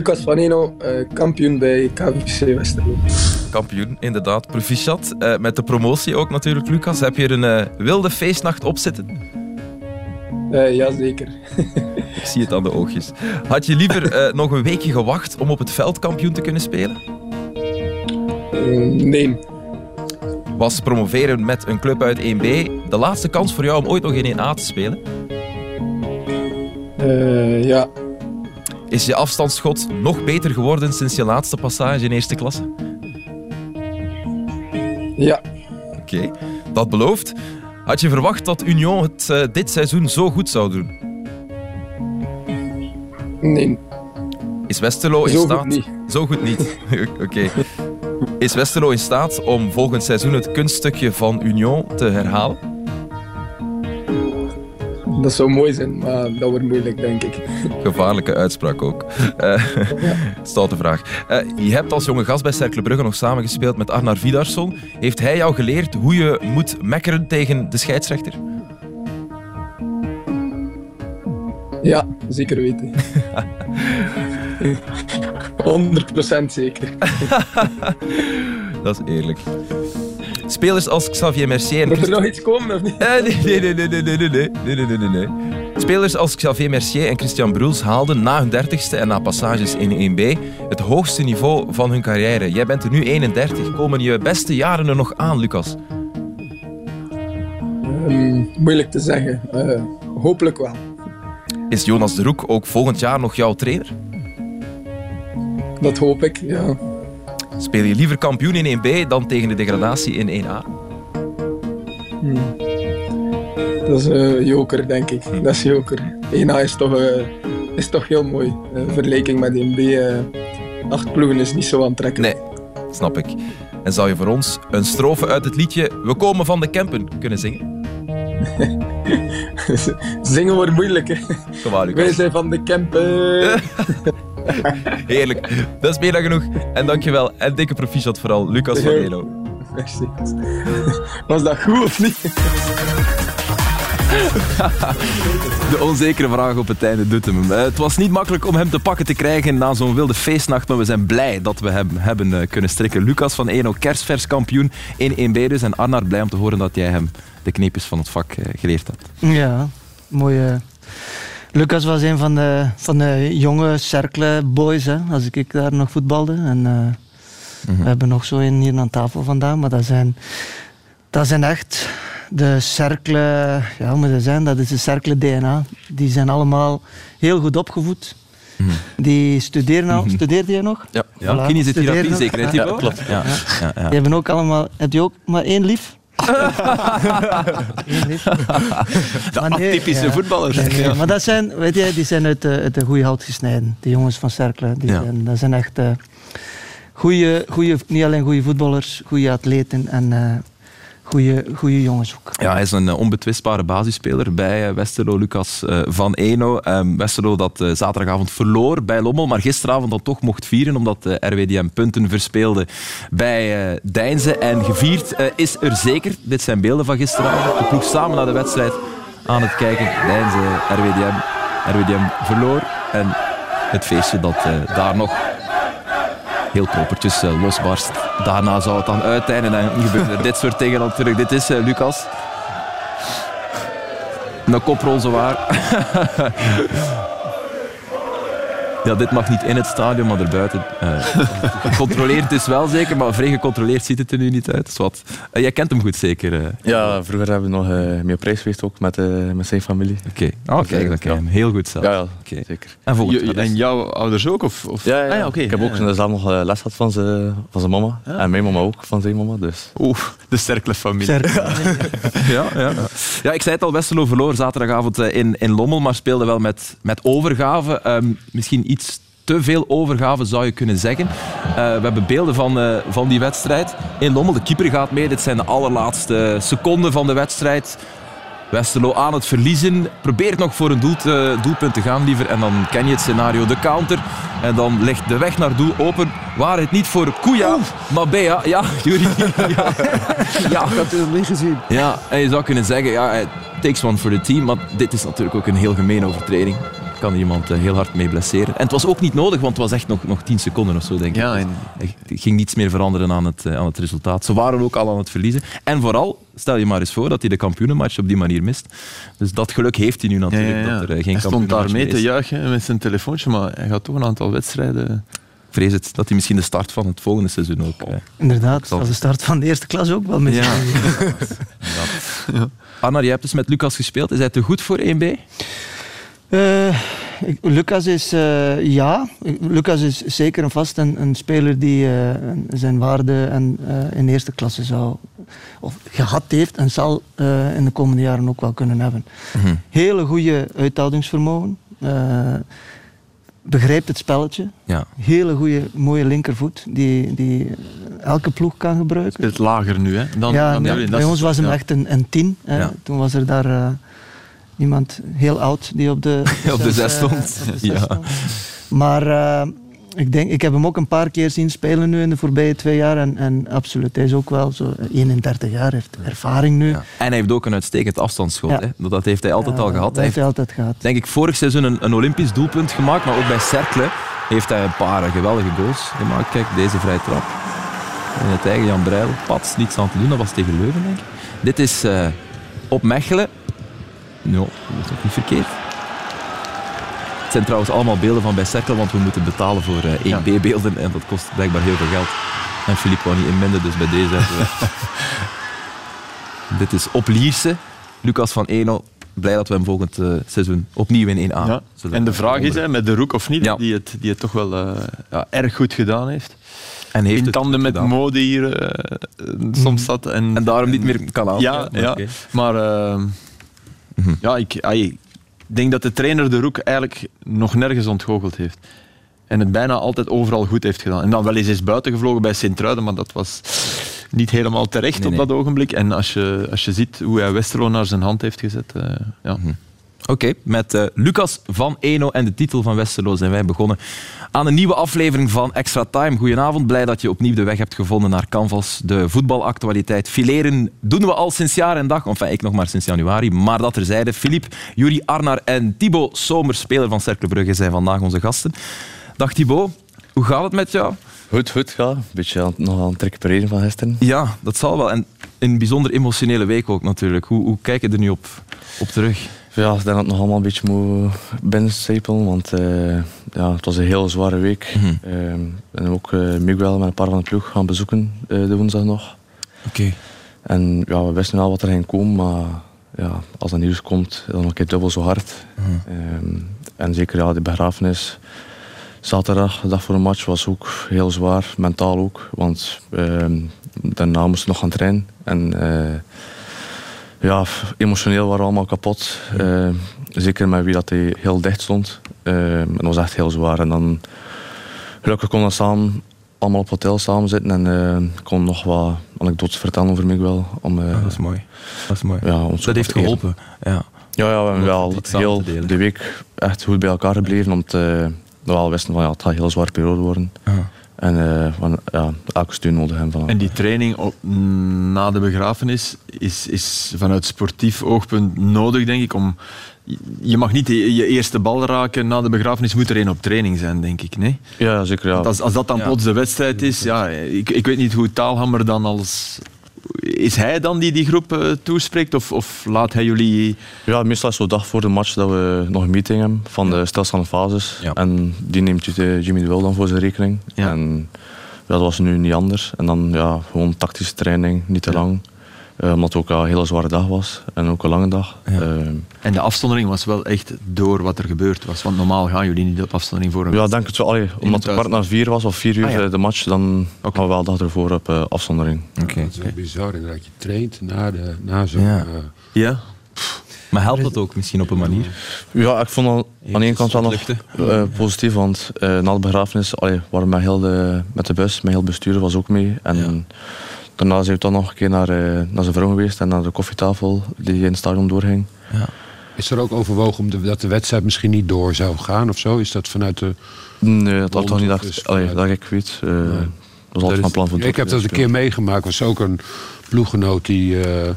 Lucas van Eno, uh, kampioen bij KVC Westerlo. Kampioen, inderdaad. Proficiat. Uh, met de promotie ook natuurlijk, Lucas. Heb je er een uh, wilde feestnacht op zitten? Jazeker. Ik zie het aan de oogjes. Had je liever nog een weekje gewacht om op het veld kampioen te kunnen spelen? nee. Was promoveren met een club uit 1B de laatste kans voor jou om ooit nog in 1A te spelen? ja, is je afstandsschot nog beter geworden sinds je laatste passage in eerste klasse? Ja. Oké, dat belooft. Had je verwacht dat Union het uh, dit seizoen zo goed zou doen? Nee. Is Westerlo in zo staat... Goed. Zo goed niet. Oké. Is Westerlo in staat om volgend seizoen het kunststukje van Union te herhalen? Dat zou mooi zijn, maar dat wordt moeilijk, denk ik. Gevaarlijke uitspraak ook. Uh, ja. Stoute vraag. Uh, je hebt als jonge gast bij Cercle Brugge nog samengespeeld met Arnar Vidarsson. Heeft hij jou geleerd hoe je moet mekkeren tegen de scheidsrechter? Ja, zeker weten. 100% zeker. dat is eerlijk. Spelers als Xavier Mercier en... Moet er nog iets komen of niet? nee, nee, nee, nee, nee, nee, nee, nee, nee, nee, nee. Spelers als Xavier Mercier en Christian Bruls haalden na hun dertigste en na passages in 1B het hoogste niveau van hun carrière. Jij bent er nu 31. Komen je beste jaren er nog aan, Lucas? Um, moeilijk te zeggen. Uh, hopelijk wel. Is Jonas de Roek ook volgend jaar nog jouw trainer? Dat hoop ik, ja. Speel je liever kampioen in 1B dan tegen de degradatie in 1A? Hmm. Dat is uh, joker, denk ik. Dat is joker. 1A is toch, uh, is toch heel mooi. Uh, vergelijking met 1B, acht ploegen is niet zo aantrekkelijk. Nee, snap ik. En zou je voor ons een strofe uit het liedje We komen van de Kempen kunnen zingen? zingen wordt moeilijk, hè. Wij zijn van de Kempen. Heerlijk. Dat is meer dan genoeg. En dankjewel. En dikke proficiat vooral, Lucas van Eno. Merci. Was dat goed of niet? De onzekere vraag op het einde doet hem. Het was niet makkelijk om hem te pakken te krijgen na zo'n wilde feestnacht, maar we zijn blij dat we hem hebben kunnen strikken. Lucas van Eno, kerstvers kampioen in 1B dus. En Arnaar, blij om te horen dat jij hem de kneepjes van het vak geleerd hebt. Ja, mooie Lucas was een van de, van de jonge cercle boys, hè, als ik daar nog voetbalde. En, uh, mm -hmm. We hebben nog zo een hier aan tafel vandaan, maar dat zijn, dat zijn echt de cercle, ja, hoe moet dat zijn? Dat is de cercle DNA. Die zijn allemaal heel goed opgevoed. Mm -hmm. Die studeren al. -hmm. Studeerde je nog? Ja, ja. Voilà, kinesiotherapie zeker, ja, klopt. Ja. Ja, ja, Die hebben ook allemaal... Heb je ook maar één lief? de atypische ja. voetballers. Nee, nee, maar dat zijn, weet je, die zijn uit de, uit de goede hout gesneden. Die jongens van Cercle. Die ja. zijn, dat zijn echt uh, goede, goede, niet alleen goede voetballers, goede atleten en uh, goede, jongens ook. Ja, hij is een onbetwistbare basisspeler bij Westerlo, Lucas van Eno. Um, Westerlo dat zaterdagavond verloor bij Lommel, maar gisteravond dan toch mocht vieren, omdat de RWDM punten verspeelde bij Deinze. En gevierd is er zeker. Dit zijn beelden van gisteravond. De ploeg samen naar de wedstrijd aan het kijken. Deinze, RWDM. RWDM verloor. En het feestje dat daar nog heel propertjes uh, losbarst. Daarna zou het dan uiteinden en dan gebeurt er dit soort dingen natuurlijk. Dit is uh, Lucas. Een koprol zowaar. Ja, dit mag niet in het stadion, maar erbuiten. Uh, gecontroleerd is wel zeker, maar vrij gecontroleerd ziet het er nu niet uit. Dus wat. Uh, jij kent hem goed zeker? Uh. Ja, vroeger hebben we nog uh, mee op reis geweest ook met, met zijn familie. Oké, okay. oh, kijk, dan ken je hem heel goed zelf. Ja, ja okay. zeker. En, je, en jouw ouders ook? Of, of? Ja, ja, ah, ja okay. ik heb ook ja, zelf nog les gehad van zijn, van zijn mama. Ja. En mijn mama ook, van zijn mama. Dus. Oeh, de sterke familie. ja, ja. ja, ik zei het al, Westerlo verloor zaterdagavond in, in Lommel, maar speelde wel met, met overgave. Um, misschien iets te veel overgave, zou je kunnen zeggen. Uh, we hebben beelden van, uh, van die wedstrijd. In Lommel, de keeper gaat mee. Dit zijn de allerlaatste seconden van de wedstrijd. Westerlo aan het verliezen. Probeert nog voor een doelpunt te gaan, liever. En dan ken je het scenario, de counter. En dan ligt de weg naar doel open. Waar het niet voor Kuya, maar Bea. Ja, Jury. ja. ja. Ik had het niet gezien. Ja, en je zou kunnen zeggen, ja, takes one for the team. Maar dit is natuurlijk ook een heel gemene overtreding. Kan iemand eh, heel hard mee blesseren. En het was ook niet nodig, want het was echt nog, nog 10 seconden of zo, denk ik. Ja, en Er ging niets meer veranderen aan het, eh, aan het resultaat. Ze waren ook al aan het verliezen. En vooral, stel je maar eens voor dat hij de kampioenenmatch op die manier mist. Dus dat geluk heeft hij nu ja, natuurlijk, ja, ja. dat er eh, geen hij stond daar kampioenenmatch mee meer te juichen met zijn telefoontje, maar hij gaat toch een aantal wedstrijden... Ik vrees het, dat hij misschien de start van het volgende seizoen ook... eh, Inderdaad, zal- als de start van de eerste klas ook wel misschien. Arnar, jij hebt dus met Lucas gespeeld. Is hij te goed voor 1B? Eh, ik- Lucas is, eh, ja, Lucas is zeker en vast een, een speler die eh, zijn waarde en, eh, in eerste klasse zou, of gehad heeft en zal eh, in de komende jaren ook wel kunnen hebben. Mhm. Hele goede uithoudingsvermogen, eh, begrijpt het spelletje, Ja. hele goede, mooie linkervoet die, die elke ploeg kan gebruiken. Speelt lager nu, hè? Dan, ja, dan bij ons was hem ja. echt een, een tien. hè. Ja. Toen was er daar eh, iemand heel oud die op de, Op de zes eh, stond. op de zes Ja. stond. Maar eh, ik, denk, ik heb hem ook een paar keer zien spelen nu in de voorbije twee jaar. En, en absoluut, hij is ook wel zo 31 jaar, heeft ervaring nu. Ja. En hij heeft ook een uitstekend afstandsschot. Ja. Hè? Dat heeft hij altijd al gehad. Dat Hij heeft hij altijd gehad. denk ik, vorig seizoen een, een Olympisch doelpunt gemaakt, maar ook bij Cercle heeft hij een paar geweldige goals gemaakt. Kijk, deze vrije trap. In het eigen Jan Breil, pats, niets aan te doen. Dat was tegen Leuven, denk ik. Dit is eh, op Mechelen. No, dat is ook niet verkeerd. Het zijn trouwens allemaal beelden van bij Cercle, want we moeten betalen voor eh 1B-beelden en dat kost blijkbaar heel veel geld. En Philippe wou niet inminden, dus bij deze hebben we... Dit is op Lierse. Lucas van Eno. Blij dat we hem volgend eh, seizoen opnieuw in 1A Ja. En de vraag is, hè, met de Roek of niet, Ja. die, het, die het toch wel eh, ja, erg goed gedaan heeft. En heeft in tanden met mode hier soms zat. En, En daarom niet meer kan aan. Ja, ja. Maar Mhm. ja, ik, denk dat de trainer de Roek eigenlijk nog nergens ontgoocheld heeft. En het bijna altijd overal goed heeft gedaan. En dan wel eens is buiten gevlogen bij Sint-Truiden, maar dat was niet helemaal terecht Nee, op nee. dat ogenblik. En als je, als je ziet hoe hij Westerlo naar zijn hand heeft gezet, eh, ja. Oké, met eh, Lucas van Eno en de titel van Westerlo zijn wij begonnen aan een nieuwe aflevering van Extra Time. Goedenavond, blij dat je opnieuw de weg hebt gevonden naar Canvas. De voetbalactualiteit fileren doen we al sinds jaar en dag. Enfin, ik nog maar sinds januari, maar dat terzijde. Philippe, Juri Arnar en Thibaut Somers, speler van Cercle Brugge, zijn vandaag onze gasten. Dag Thibaut, hoe gaat het met jou? Goed, goed, ja. Een beetje aan, nog aan het recupereren van gisteren. Ja, dat zal wel. En een bijzonder emotionele week ook natuurlijk. Hoe, hoe kijk je er nu op, op terug? Ja, ik denk dat het nog allemaal een beetje moet binnenstapelen, want eh, ja, het was een heel zware week. Mhm. Eh, en ook eh, Miguel met een paar van de ploeg gaan bezoeken eh, de woensdag nog. Oké. En ja, we wisten wel wat er ging komen, maar ja, als dat nieuws komt, dan nog een keer dubbel zo hard. Mhm. Ehm, en zeker ja, de begrafenis zaterdag, de dag voor de match, was ook heel zwaar, mentaal ook. Want ehm, daarna moesten we nog gaan trainen. En ja, emotioneel waren we allemaal kapot. Eh, zeker met wie dat hij heel dicht stond. Ehm, en dat was echt heel zwaar. En dan gelukkig konden we samen allemaal op hotel samen zitten en eh kon nog wat anekdotes vertellen over Miguel. Om, Ja, dat is mooi. Dat is mooi. ja, Dat heeft geholpen. Ja. Ja, ja we hebben wel heel de week echt goed bij elkaar gebleven. Omdat we wel wisten van ja, het gaat een heel zware periode worden. En eh, van, ja, elke steun nodig hebben van En die training op, na de begrafenis is, is vanuit sportief oogpunt nodig, denk ik. Om, je mag niet je, je eerste bal raken na de begrafenis, moet er één op training zijn, denk ik. Nee? Ja, zeker. Ja. Als, als dat dan Ja. plots de wedstrijd is, ja, ik, ik weet niet hoe Taalhammer dan als. Is hij dan die die groep eh, toespreekt? Of, of laat hij jullie. ja, meestal is het zo dag voor de match dat we nog een meeting hebben van de stilstaande fases. Ja. En die neemt eh, Jimmy de Wil dan voor zijn rekening. Ja. En ja, dat was nu niet anders. En dan ja, gewoon tactische training, niet te lang. Eh, omdat het ook een hele zware dag was en ook een lange dag. Ja. Eh, En de afzondering was wel echt door wat er gebeurd was. Want normaal gaan jullie niet op afstondering voor een. Ja, denk het wel. Allee, omdat het kwart na vier was of vier uur Ah, ja. eh, de match, dan Oké. gaan we wel de dag ervoor op eh, afzondering. Oké. Dat is wel bizar inderdaad. Je traint na, de, na zo'n... Ja. eh, Ja? Maar helpt dat ook misschien op een manier? Ja, ik vond al aan de ene kant wel nog eh, positief, want eh, na de begrafenis allee, waren we met, heel de, met de bus, met heel het bestuur was ook mee. En Ja. Daarna zijn we dan nog een keer naar, eh, naar zijn vrouw geweest en naar de koffietafel die in het stadion doorging. is er ook overwogen om de, dat de wedstrijd misschien niet door zou gaan of zo? Is dat vanuit de... Nee, dat had toch niet allee, vanuit- dat ik weet. eh, Dat was altijd van plan van ik heb dat een keer meegemaakt. was ook een ploeggenoot die... eh,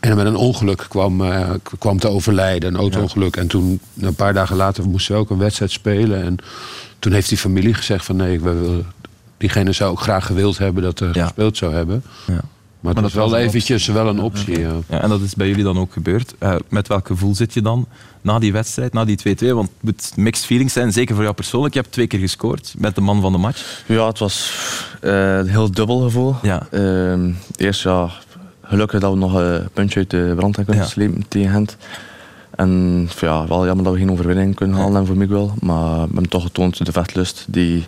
En met een ongeluk kwam, uh, kwam te overlijden, een auto-ongeluk. En toen, een paar dagen later, moesten we ook een wedstrijd spelen. En toen heeft die familie gezegd van nee, we willen, diegene zou ook graag gewild hebben dat er gespeeld zou hebben. Ja. Maar, dat is wel eventjes wel een optie. Ja. ja. en dat is bij jullie dan ook gebeurd. Uh, met welk gevoel zit je dan na die wedstrijd, na die 2-2? Want het moet mixed feelings zijn, zeker voor jou persoonlijk. Je hebt twee keer gescoord met de man van de match. Ja, het was uh, een heel dubbel gevoel. Ja. Uh, eerst ja, gelukkig dat we nog een puntje uit de brand hebben kunnen ja. slepen tegen Gent. En ja, wel jammer dat we geen overwinning kunnen halen voor Miguel. Maar we hebben toch getoond de vechtlust die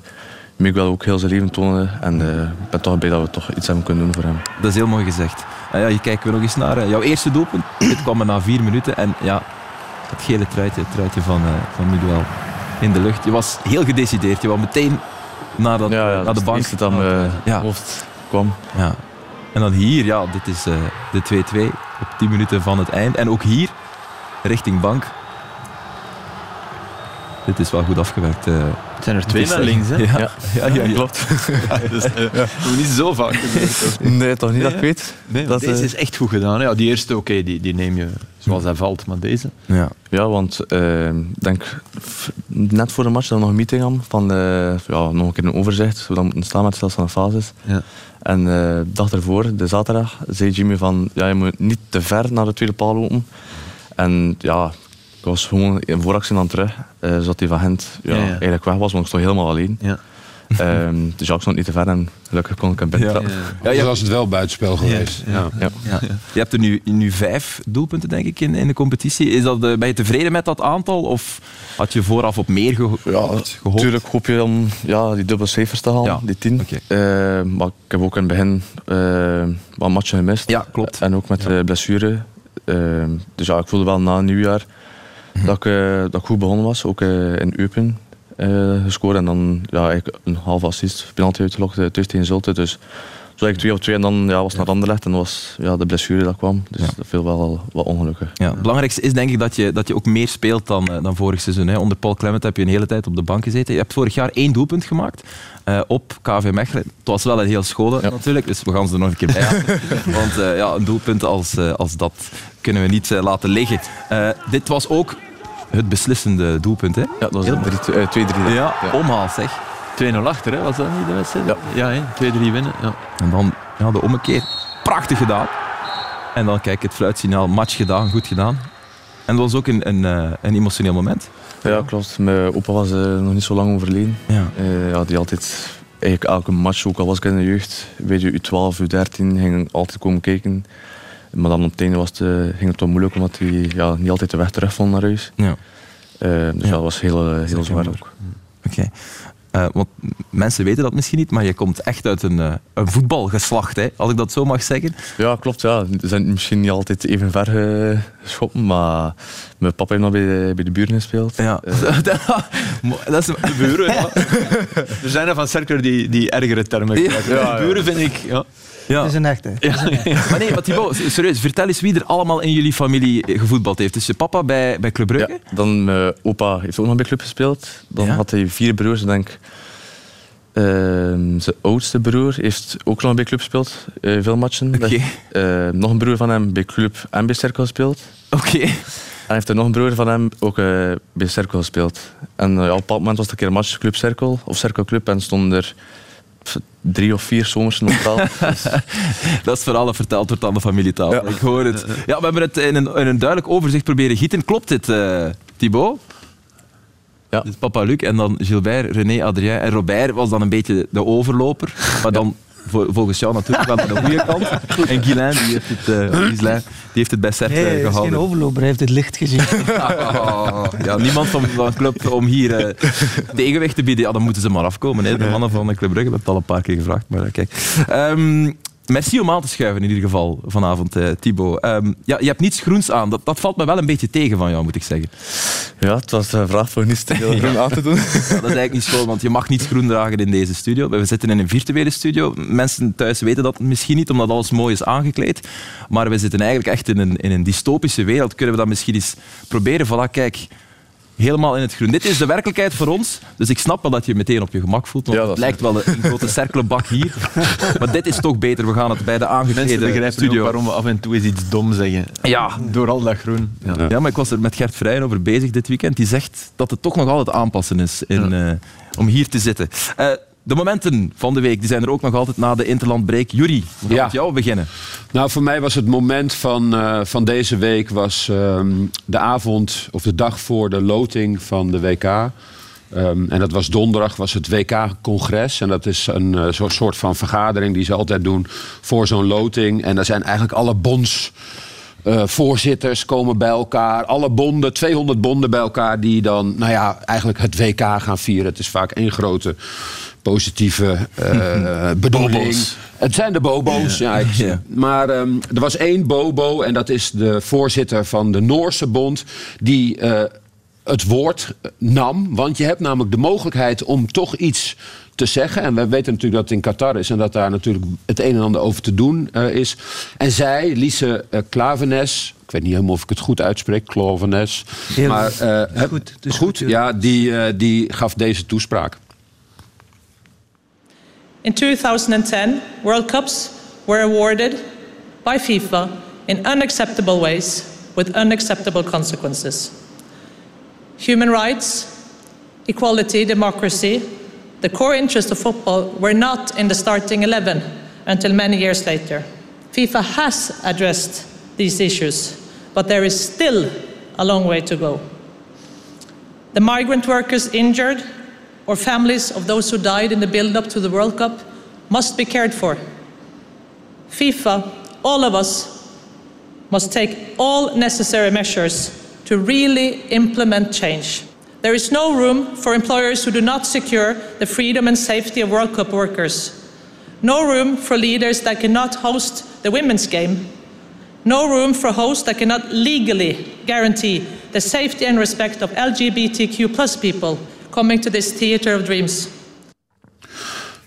Miguel ook heel zijn leven toonde. En uh, ik ben toch blij dat we toch iets hebben kunnen doen voor hem. Dat is heel mooi gezegd. En ja, je kijken we nog eens naar uh, jouw eerste doelpunt. Dit kwam er na vier minuten. En ja, het gele truitje, het truitje van, uh, van Miguel in de lucht. Je was heel gedecideerd. Je was meteen naar, dat, ja, ja, naar de bank. dat aan mijn ja. hoofd kwam. Ja. En dan hier, ja, dit is de 2-2 op 10 minuten van het eind. En ook hier, richting bank. Dit is wel goed afgewerkt. Het zijn er twee naar links, hè? Ja, ja, ja, klopt. dus, uh, niet zo vaak. Nee, toch niet dat ik weet. Nee, dat, deze uh, is echt goed gedaan. Ja, die eerste, oké, okay, die, die neem je zoals hij valt, maar deze... Ja, ja want ik denk, net voor de match dat we nog een meeting hadden van ja, nog een keer een overzicht, hoe dan moeten staan met de fases. Ja. En de dag ervoor, de zaterdag, zei Jimmy van, ja, je moet niet te ver naar de tweede paal lopen. En ja, ik was gewoon in vooractie aan terug, uh, zodat hij van Gent ja, ja, eigenlijk weg was, want ik stond helemaal alleen. Ja. Um, dus ik stond niet te ver en gelukkig kon ik hem binnen. Ja, ja. ja, was het wel buitenspel geweest. Ja. Ja. Je hebt er nu, nu vijf doelpunten, denk ik, in, in de competitie. Is dat, ben je tevreden met dat aantal? Of had je vooraf op meer geho ja, gehoopt? Natuurlijk hoop je om ja, die dubbele cijfers te halen, die tien. Okay. Uh, maar ik heb ook in het begin uh, wat matchen gemist. Ja, klopt. En ook met de blessure. dus ja, ik voelde wel na nieuwjaar dat, ik, uh, dat ik goed begonnen was, ook uh, in Eupen uh, gescoord. En dan ja, een half assist, penalty uitgelokt thuis tegen Zulte. Dus zo eigenlijk twee op twee en dan ja, was het naar Anderlecht en was ja, de blessure dat kwam. Dus ja. dat viel wel wat ongelukken. Ja, het belangrijkste is denk ik dat je, dat je ook meer speelt dan, dan vorig seizoen. Hè. Onder Paul Clement heb je een hele tijd op de bank gezeten. Je hebt vorig jaar één doelpunt gemaakt uh, op KV Mechelen. Het was wel een heel scholen ja. natuurlijk, dus we gaan ze er nog een keer bij. Want uh, ja, een doelpunt als, uh, als dat kunnen we niet laten liggen. dit was ook het beslissende doelpunt. Hè? Ja, dat was 2-3. Ja, ja, omhaal zeg. 2-0 achter, hè? was dat niet de wedstrijd? Ja, ja 2-3 winnen. Ja. En dan ja, de ommekeer. Prachtig gedaan. En dan kijk, het fluitsignaal, match gedaan, goed gedaan. En dat was ook een, een, een emotioneel moment. Ja, klopt. Mijn opa was uh, nog niet zo lang overleden. Ja. Uh, ja, die altijd, eigenlijk elke match, ook al was ik in de jeugd, weet je, U12, U13, ging altijd komen kijken. Maar dan op het einde was het, uh, ging het wel moeilijk, omdat hij ja, niet altijd de weg terug vond naar huis. Ja. dus ja. dat was heel, heel zwaar ook. Oké. Uh, want mensen weten dat misschien niet, maar je komt echt uit een, uh, een voetbalgeslacht, hè, als ik dat zo mag zeggen. Ja, klopt. Ja. We zijn misschien niet altijd even ver geschoppen, maar mijn papa heeft nog bij de, bij de buren gespeeld. Ja. Dat is de buren. ja. er zijn er van Cerker die, die ergere termen ja. ja, buren vind ik... Ja. Ja. Het is een echte. Ja. maar nee, maar Thibaut, serieus, vertel eens wie er allemaal in jullie familie gevoetbald heeft. Dus je papa bij, bij Club Brugge? Ja, dan mijn opa heeft ook nog bij Club gespeeld. Dan had hij vier broers, denk uh, zijn oudste broer heeft ook nog bij Club gespeeld, uh, veel matchen. Okay. Uh, nog een broer van hem bij Club en bij Cirkel gespeeld. Oké. Okay. En heeft er nog een broer van hem ook uh, bij Cirkel gespeeld. En op een bepaald moment was het een keer een match Club Cirkel of Cirkel Club en stonden er drie of vier zomers in totaal. dat is vooral verteld wordt aan de familietaal. Ja. Ik hoor het. Ja, we hebben het in een, in een duidelijk overzicht proberen gieten. Klopt dit, uh, Thibaut? Ja. Dit is papa Luc en dan Gilbert, René, Adrien en Robert was dan een beetje de overloper. Maar dan volgens jou natuurlijk aan de goede kant. En Guilain, die heeft het, uh, die heeft het bij Cert hey, gehouden. Hij is geen overloper, hij heeft het licht gezien. oh, ja, niemand van de club om hier uh, tegenwicht te bieden. Ja, dan moeten ze maar afkomen. Hè. De mannen van de Club Brugge, dat heb het al een paar keer gevraagd. Maar kijk. Um, Merci om aan te schuiven in ieder geval vanavond, uh, Thibaut. Um, ja, je hebt niets groens aan. Dat, dat valt me wel een beetje tegen van jou, moet ik zeggen. Ja, het was een vraag voor niet te veel groen aan te doen. Ja, dat is eigenlijk niet schoon, want je mag niet groen dragen in deze studio. We zitten in een virtuele studio. Mensen thuis weten dat misschien niet, omdat alles mooi is aangekleed. Maar we zitten eigenlijk echt in een, in een dystopische wereld. Kunnen we dat misschien eens proberen? Voilà, kijk helemaal in het groen. Dit is de werkelijkheid voor ons, dus ik snap wel dat je je meteen op je gemak voelt. Want Ja, het lijkt wel een grote cirkelenbak hier. maar dit is toch beter. We gaan het bij de aangeklede studio. waarom we af en toe eens iets dom zeggen. Ja. Door al dat groen. Ja. Ja, maar ik was er met Gert Vrijen over bezig dit weekend. Die zegt dat het toch nog altijd aanpassen is in, eh, om hier te zitten. Eh, de momenten van de week die zijn er ook nog altijd na de Interlandbreak. Jury, we gaan Ja. met jou beginnen. Nou, voor mij was het moment van, eh, van deze week was, ehm, de avond of de dag voor de loting van de WK. Ehm, en dat was donderdag, was het WK-congres. En dat is een eh, soort van vergadering die ze altijd doen voor zo'n loting. En daar zijn eigenlijk alle bonds. Eh, voorzitters komen bij elkaar. Alle bonden, 200 bonden bij elkaar, die dan, nou ja, eigenlijk het WK gaan vieren. Het is vaak één grote positieve eh bedoeling. Bobo's. Het zijn de bobo's, ja. ik- Ja. Maar ehm, er was één bobo en dat is de voorzitter van de Noorse bond... die eh, het woord nam. Want je hebt namelijk de mogelijkheid om toch iets te zeggen. En we weten natuurlijk dat het in Qatar is... en dat daar natuurlijk het een en ander over te doen eh, is. En zij, Lise uh, Klavenes... Ik weet niet helemaal of ik het goed uitspreek, Klavenes. Heel maar eh, goed, het is goed, goed, ja, die, eh, die gaf deze toespraak. In 2010, World Cups were awarded by FIFA in unacceptable ways with unacceptable consequences. Human rights, equality, democracy, the core interests of football were not in the starting 11 until many years later. FIFA has addressed these issues, but there is still a long way to go. The migrant workers injured or families of those who died in the build up to the World Cup must be cared for. FIFA, all of us, must take all necessary measures to really implement change. There is no room for employers who do not secure the freedom and safety of World Cup workers. No room for leaders that cannot host the women's game. No room for hosts that cannot legally guarantee the safety and respect of LGBTQ plus people coming to this theater of dreams.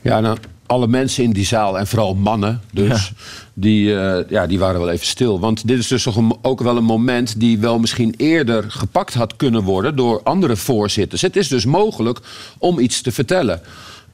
Ja, nou, alle mensen in die zaal en vooral mannen dus, die, eh, ja, die waren wel even stil. Want dit is dus ook wel een moment die wel misschien eerder gepakt had kunnen worden door andere voorzitters. Het is dus mogelijk om iets te vertellen.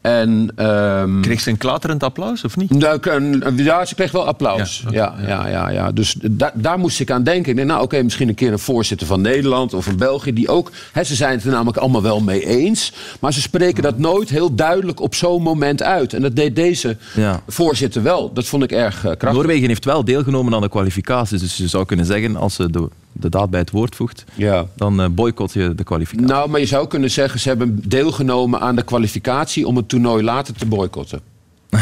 En, ehm, Kreeg ze een klaterend applaus of niet? nou, een- een- ja, ze kreeg wel applaus. Ja, Ja, ja, ja, ja, Dus da- daar moest ik aan denken. Ik denk, nou oké, misschien een keer een voorzitter van Nederland of van België. Die ook, hè, ze zijn het er namelijk allemaal wel mee eens. Maar ze spreken dat nooit heel duidelijk op zo'n moment uit. En dat deed deze Ja. voorzitter wel. Dat vond ik erg eh, krachtig. Noorwegen heeft wel deelgenomen aan de kwalificaties. Dus je zou kunnen zeggen, als ze de, de daad bij het woord voegt, Ja. dan eh, boycott je de kwalificatie. Nou, maar je zou kunnen zeggen, ze hebben deelgenomen aan de kwalificatie om het toernooi later te boycotten.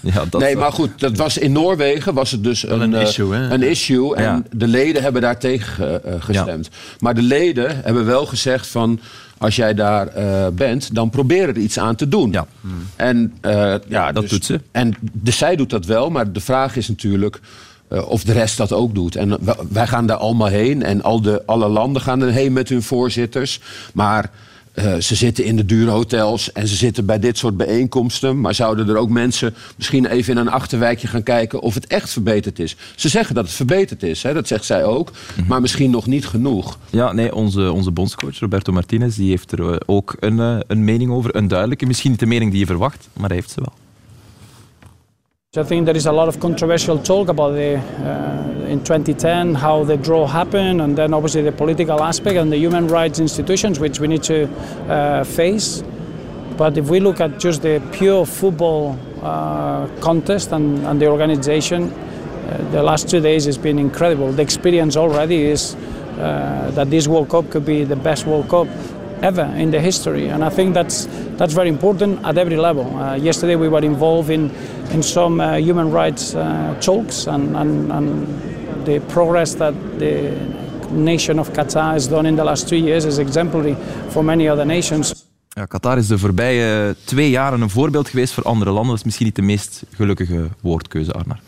ja, dat nee, wel. maar goed, dat was in Noorwegen was het dus een, een eh, issue, hè? Een issue en Ja. de leden hebben daar tegen eh, gestemd. Maar de leden hebben wel gezegd van... als jij daar eh, bent, dan probeer er iets aan te doen. Ja. En, eh, ja, Dat dus- doet ze. En dus zij doet dat wel, maar de vraag is natuurlijk... eh, of de rest dat ook doet. En wij gaan daar allemaal heen. En al de, alle landen gaan er heen met hun voorzitters. Maar eh, ze zitten in de dure hotels en ze zitten bij dit soort bijeenkomsten. Maar zouden er ook mensen misschien even in een achterwijkje gaan kijken of het echt verbeterd is? Ze zeggen dat het verbeterd is, hè? dat zegt zij ook. Mhm. Maar misschien nog niet genoeg. Ja, nee, onze, onze bondscoach Roberto Martinez die heeft er eh, ook een, een mening over. Een duidelijke, misschien niet de mening die je verwacht, maar hij heeft ze wel. I think there is a lot of controversial talk about the uh, in 2010 how the draw happened, and then obviously the political aspect and the human rights institutions which we need to uh, face. But if we look at just the pure football uh, contest and, and the organization, uh, the last two days has been incredible. The experience already is uh, that this World Cup could be the best World Cup ever in the history, and I think that's that's very important at every level. Uh, yesterday we were involved in in some uh, human rights uh, talks, and, and and the progress that the nation of Qatar has done in the last two years is exemplary for many other nations. Qatar is de voorbije twee jaren een voorbeeld geweest voor andere landen. Dat is misschien niet de meest gelukkige woordkeuze, Arnar.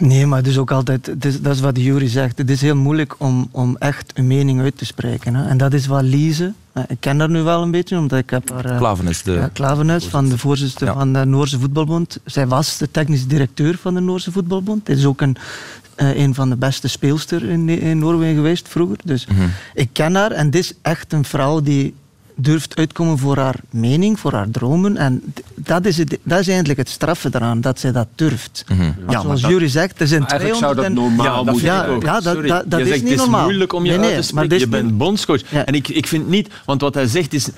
Nee, maar het is ook altijd, het is, dat is wat Jury zegt. Het is heel moeilijk om, om echt een mening uit te spreken. Hè. En dat is wat Lise, ik ken haar nu wel een beetje, omdat ik heb haar... eh, Klavenes, de... ja, van de voorzitter Ja. van de Noorse Voetbalbond. Zij was de technisch directeur van de Noorse Voetbalbond. Hij is ook een, eh, een van de beste speelsters in, in Noorwegen geweest vroeger. Dus Mhm. ik ken haar en dit is echt een vrouw die durft uitkomen voor haar mening, voor haar dromen. En dat is, het, dat is eigenlijk het straffe eraan, dat zij dat durft. Want maar zoals Jury zegt, er zijn Maar eigenlijk zou dat 200 en- normaal Ja, dat moeten Ja, ja, dat- Sorry. dat- is zegt, niet het is normaal. moeilijk om je Nee, nee, uit te maar spreken. dit Je bent bondscoach. Ja. En ik, ik vind niet, want wat hij zegt is,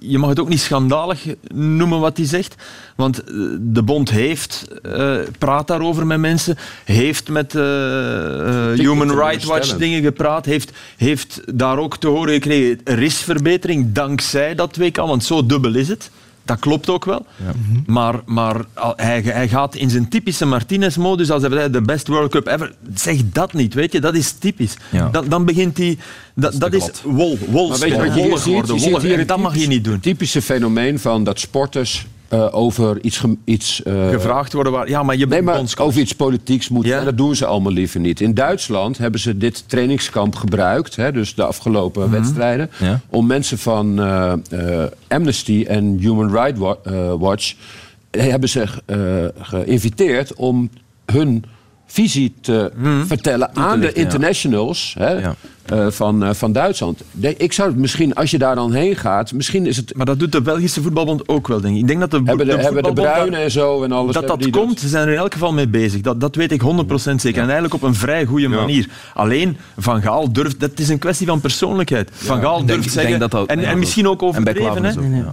je mag het ook niet schandalig noemen wat hij zegt. Want eh, de bond heeft, eh, praat daarover met mensen, heeft met Ik Human Rights Watch dingen gepraat, heeft, heeft daar ook te horen gekregen, er is verbetering dankzij dat WK, want zo dubbel is het. Dat klopt ook wel. Maar, maar al- hij, hij gaat in zijn typische Martinez-modus, als hij zei, de best World Cup ever. Zeg dat niet, weet je. Dat is typisch. Ja. Dan, dan begint hij... Dat, is wol, wol, Maar weet je wat je hier wollig ziet? worden, Je ziet wollig. hier En het dat mag je niet doen. typische fenomeen van dat sporters eh, over iets... iets eh, Gevraagd worden waar... Ja, maar je Nee, bent maar bondscoach. over iets politieks moeten. Ja. En dat doen ze allemaal liever niet. In Duitsland hebben ze dit trainingskamp gebruikt, hè, dus de afgelopen wedstrijden, Ja. om mensen van eh, Amnesty en Human Rights Wa- Watch hebben ze geïnviteerd om hun visie te vertellen aan de lichten, internationals hè, Ja. eh, van, eh, van Duitsland. De- Ik zou het misschien, als je daar dan heen gaat, misschien is het. Maar dat doet de Belgische voetbalbond ook wel, denk ik. Ik denk dat de, Hebben de, de hebben de voetbalbond daar- Bruinen en zo en alles. dat dat die komt, ze zijn er in elk geval mee bezig. Dat, dat weet ik 100% zeker. En eigenlijk op een vrij goede manier. Alleen, Van Gaal durft... Dat is een kwestie van persoonlijkheid. Van Gaal durft zeggen... denk dat dat- en, ja, en misschien ook overdreven.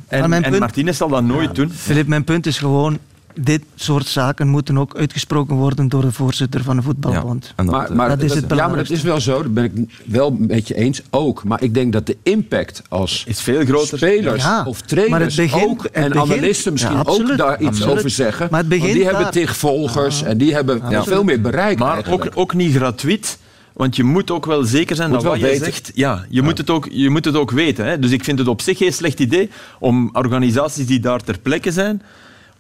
En, en Martinez zal dat nooit doen. Filip, mijn punt is gewoon, dit soort zaken moeten ook uitgesproken worden door de voorzitter van de voetbalbond. En dat, Maar, eh, maar Dat is het ja, maar dat is wel zo. Dat ben ik wel met je eens ook. Maar ik denk dat de impact als Is veel groter. spelers Ja, of trainers het begint- ook het en begint- analisten misschien Ja, ook daar iets absoluut. over zeggen. Maar het begint Want die hebben daar. tig volgers en die hebben veel meer bereik. Maar ook, ook niet gratuit. Want je moet ook wel zeker zijn Moet dat wat wel je weten. zegt... Ja, je, Moet het ook, je moet het ook weten. Hè. Dus ik vind het op zich geen slecht idee om organisaties die daar ter plekke zijn...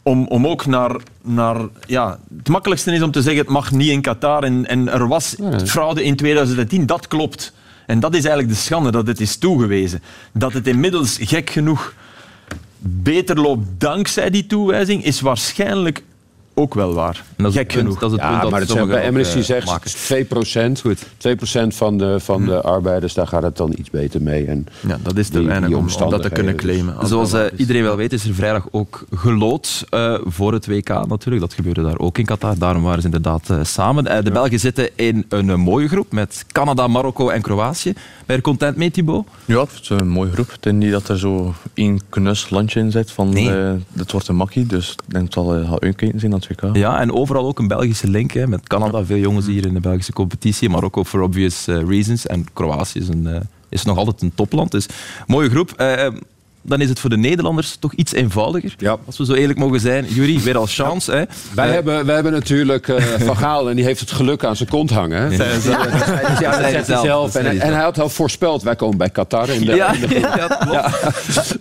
Om, om ook naar, naar... Ja, het makkelijkste is om te zeggen, het mag niet in Qatar. En, en er was fraude in 2010. Dat klopt. En dat is eigenlijk de schande, dat het is toegewezen. Dat het inmiddels gek genoeg beter loopt dankzij die toewijzing, is waarschijnlijk ook wel waar. en dat is Gek het punt, genoeg. Dat is het punt Ja, dat maar het zijn, bij Amnesty eh, zegt maken. 2 procent. Goed. 2 van de, van de arbeiders, daar gaat het dan iets beter mee. En Ja, dat is te die- weinig die om, om dat te kunnen omstandigheden, claimen. Als Zoals eh, iedereen wel weet, is er vrijdag ook gelood eh, voor het WK natuurlijk. Dat gebeurde daar ook in Qatar. Daarom waren ze inderdaad eh, samen. Eh, de Belgen zitten in een eh, mooie groep met Canada, Marokko en Kroatië. Ben je er content mee, Thibaut? Ja, het is een mooie groep. Ik denk niet dat er zo één knus landje in zit van Nee. eh, dit wordt een makkie. Dus ik denk dat het wel gaat uitkijken zijn WK. Ja, en overal ook een Belgische link hè, met Canada. Veel jongens hier in de Belgische competitie. Marokko for obvious eh, reasons. En Kroatië is, een, eh, is nog altijd een topland. Dus mooie groep. Dan is het voor de Nederlanders toch iets eenvoudiger. Ja. Als we zo eerlijk mogen zijn. Jury, weer al chance. Hè. Wij, Eh, hebben, wij hebben natuurlijk eh, Van Gaal en die heeft het geluk aan zijn kont hangen. hè. Ja. Dat zei hij- ja, dat zei hij zegt hij zelf, En, hij en zelf. hij had al voorspeld, wij komen bij Qatar. In de, ja, in de- ja,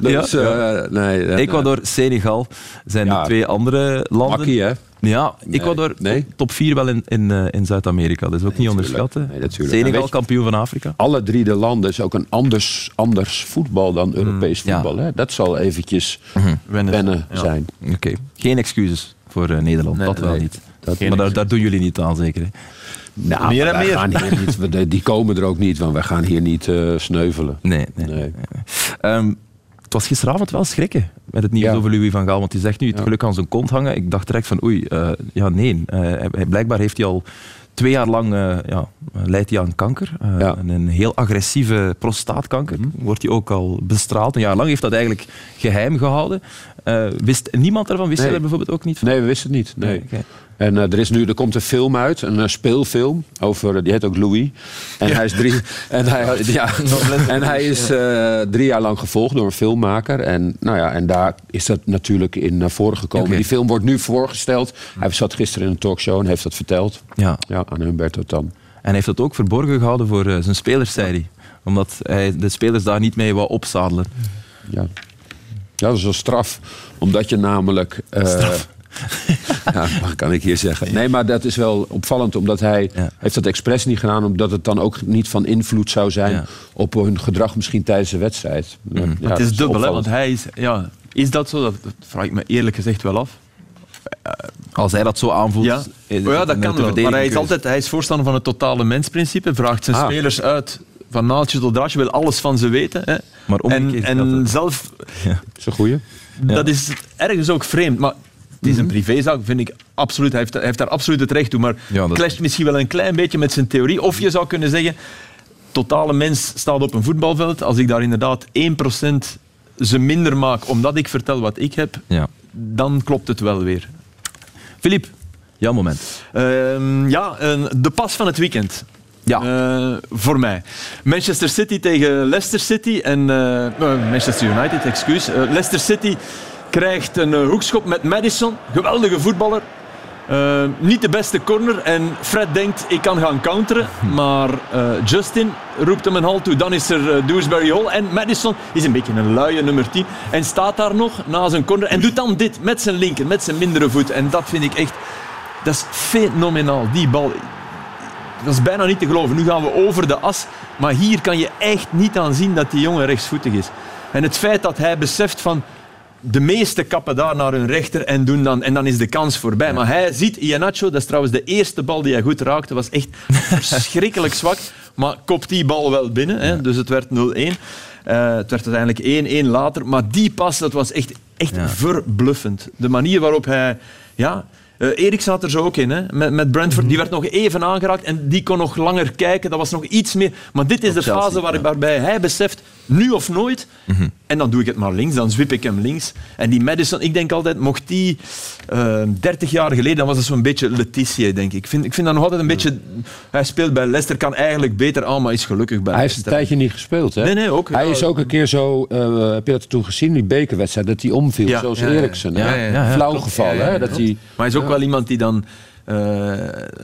dus, Ja. eh, nee, Ecuador, Senegal zijn Ja. de twee andere landen. Makkie, hè? Ja, Ecuador Nee. top 4 wel in, in, eh, in Zuid-Amerika. Dat is ook niet onderschatten. Senegal, kampioen van Afrika. Alle drie de landen is ook een anders, anders voetbal dan Europees Mm, ja. voetbal. Hè? Dat zal eventjes Wennen. wennen Ja. zijn. Oké, geen excuses voor eh, Nederland. Nee, dat wel nee. niet. Dat- maar daar, daar doen jullie niet aan, zeker. Hè? Nou, Meer en meer. Gaan hier niet, we- die komen er ook niet, want wij gaan hier niet eh, sneuvelen. Nee, nee. Nee. Het was gisteravond wel schrikken met het nieuws Ja. over Louis van Gaal. Want hij zegt nu het Ja. geluk aan zijn kont hangen. Ik dacht direct van oei, eh, ja nee. Eh, hij- blijkbaar heeft hij al twee jaar lang eh, ja, leidt hij aan kanker. Ja. Een heel agressieve prostaatkanker. Wordt hij ook al bestraald. Een jaar lang heeft dat eigenlijk geheim gehouden. Eh, wist niemand daarvan? Wist Nee. jij dat bijvoorbeeld ook niet? van? Nee, we wisten het niet. Nee. En eh, er, is nu, er komt een film uit, een eh, speelfilm, over, die heet ook Louis. En hij is, drie, en hij, ja, en hij is eh, drie jaar lang gevolgd door een filmmaker. En, nou ja, en daar is dat natuurlijk in naar voren gekomen. Die film wordt nu voorgesteld. Hij zat gisteren in een talkshow en heeft dat verteld Ja. ja, aan Humberto Tan. En heeft dat ook verborgen gehouden voor eh, zijn spelers, zei hij. Omdat hij de spelers daar niet mee wou opzadelen. Ja. ja, dat is wel straf. Omdat je namelijk... eh, Ja, dat kan ik hier zeggen. Nee, maar dat is wel opvallend, omdat hij Ja. heeft dat expres niet gedaan, omdat het dan ook niet van invloed zou zijn Ja. op hun gedrag misschien tijdens de wedstrijd. Ja, Mhm. het is dubbel, hè, want hij is... Ja, is dat zo? Dat, dat vraag ik me eerlijk gezegd wel af. Als hij dat zo aanvoelt... Ja, oh ja dat kan wel. Maar hij is, altijd, hij is voorstander van het totale mensprincipe. Vraagt zijn Ah. spelers uit van naaldje tot draadje. Wil alles van ze weten. Hè. Maar en en het. zelf... Dat is een goeie. Ja. Dat is ergens ook vreemd. Maar het is een privézaak, vind ik absoluut. Hij heeft, hij heeft daar absoluut het recht toe. Maar Ja, dat- clasht misschien wel een klein beetje met zijn theorie. Of je zou kunnen zeggen... Totale mens staat op een voetbalveld. Als ik daar inderdaad 1% ze minder maak omdat ik vertel wat ik heb, Ja. dan klopt het wel weer. Filip, jouw moment. Ehm, ja, de pas van het weekend. Ja. Eh, voor mij. Manchester City tegen Leicester City. En, eh, eh, Manchester United, excuus. Leicester City krijgt een eh, hoekschop met Madison. Geweldige voetballer. Eh, niet de beste corner. En Fred denkt, ik kan gaan counteren. Maar eh, Justin roept hem een hal toe. Dan is er eh, Dewsbury Hall. En Madison is een beetje een luie nummer 10. En staat daar nog na zijn corner. En doet dan dit met zijn linker, met zijn mindere voet. En dat vind ik echt... Dat is fenomenaal. Die bal... Dat is bijna niet te geloven. Nu gaan we over de as. Maar hier kan je echt niet aan zien dat die jongen rechtsvoetig is. En het feit dat hij beseft van... De meeste kappen daar naar hun rechter en doen dan, en dan is de kans voorbij. Maar hij ziet Iheanacho, dat is trouwens de eerste bal die hij goed raakte, was echt verschrikkelijk zwak. Maar kopt die bal wel binnen, hè, dus het werd 0-1. Eh, het werd uiteindelijk 1-1 later. Maar die pas, dat was echt, echt verbluffend. De manier waarop hij... Ja, eh Erik zat er zo ook in, hè, met, met Brentford. Die werd nog even aangeraakt en die kon nog langer kijken. Dat was nog iets meer. Maar dit is de fase waar, waarbij hij beseft, nu of nooit. En dan doe ik het maar links, dan zwip ik hem links. En die Madison, ik denk altijd, mocht die eh 30 jaar geleden, dan was het zo'n beetje Letitia, denk ik. Ik vind, ik vind dat nog altijd een beetje... Hij speelt bij Leicester, kan eigenlijk beter aan, maar is gelukkig bij Hij heeft een tijdje niet gespeeld, hè? Nee, nee, ook. Hij Ja. is ook een keer zo, eh, heb je dat toen gezien, die bekerwedstrijd, dat hij omviel, Ja, zoals ja. Eriksen. Flauw ja, hè? Dat hij, Maar hij is ook wel iemand die dan eh,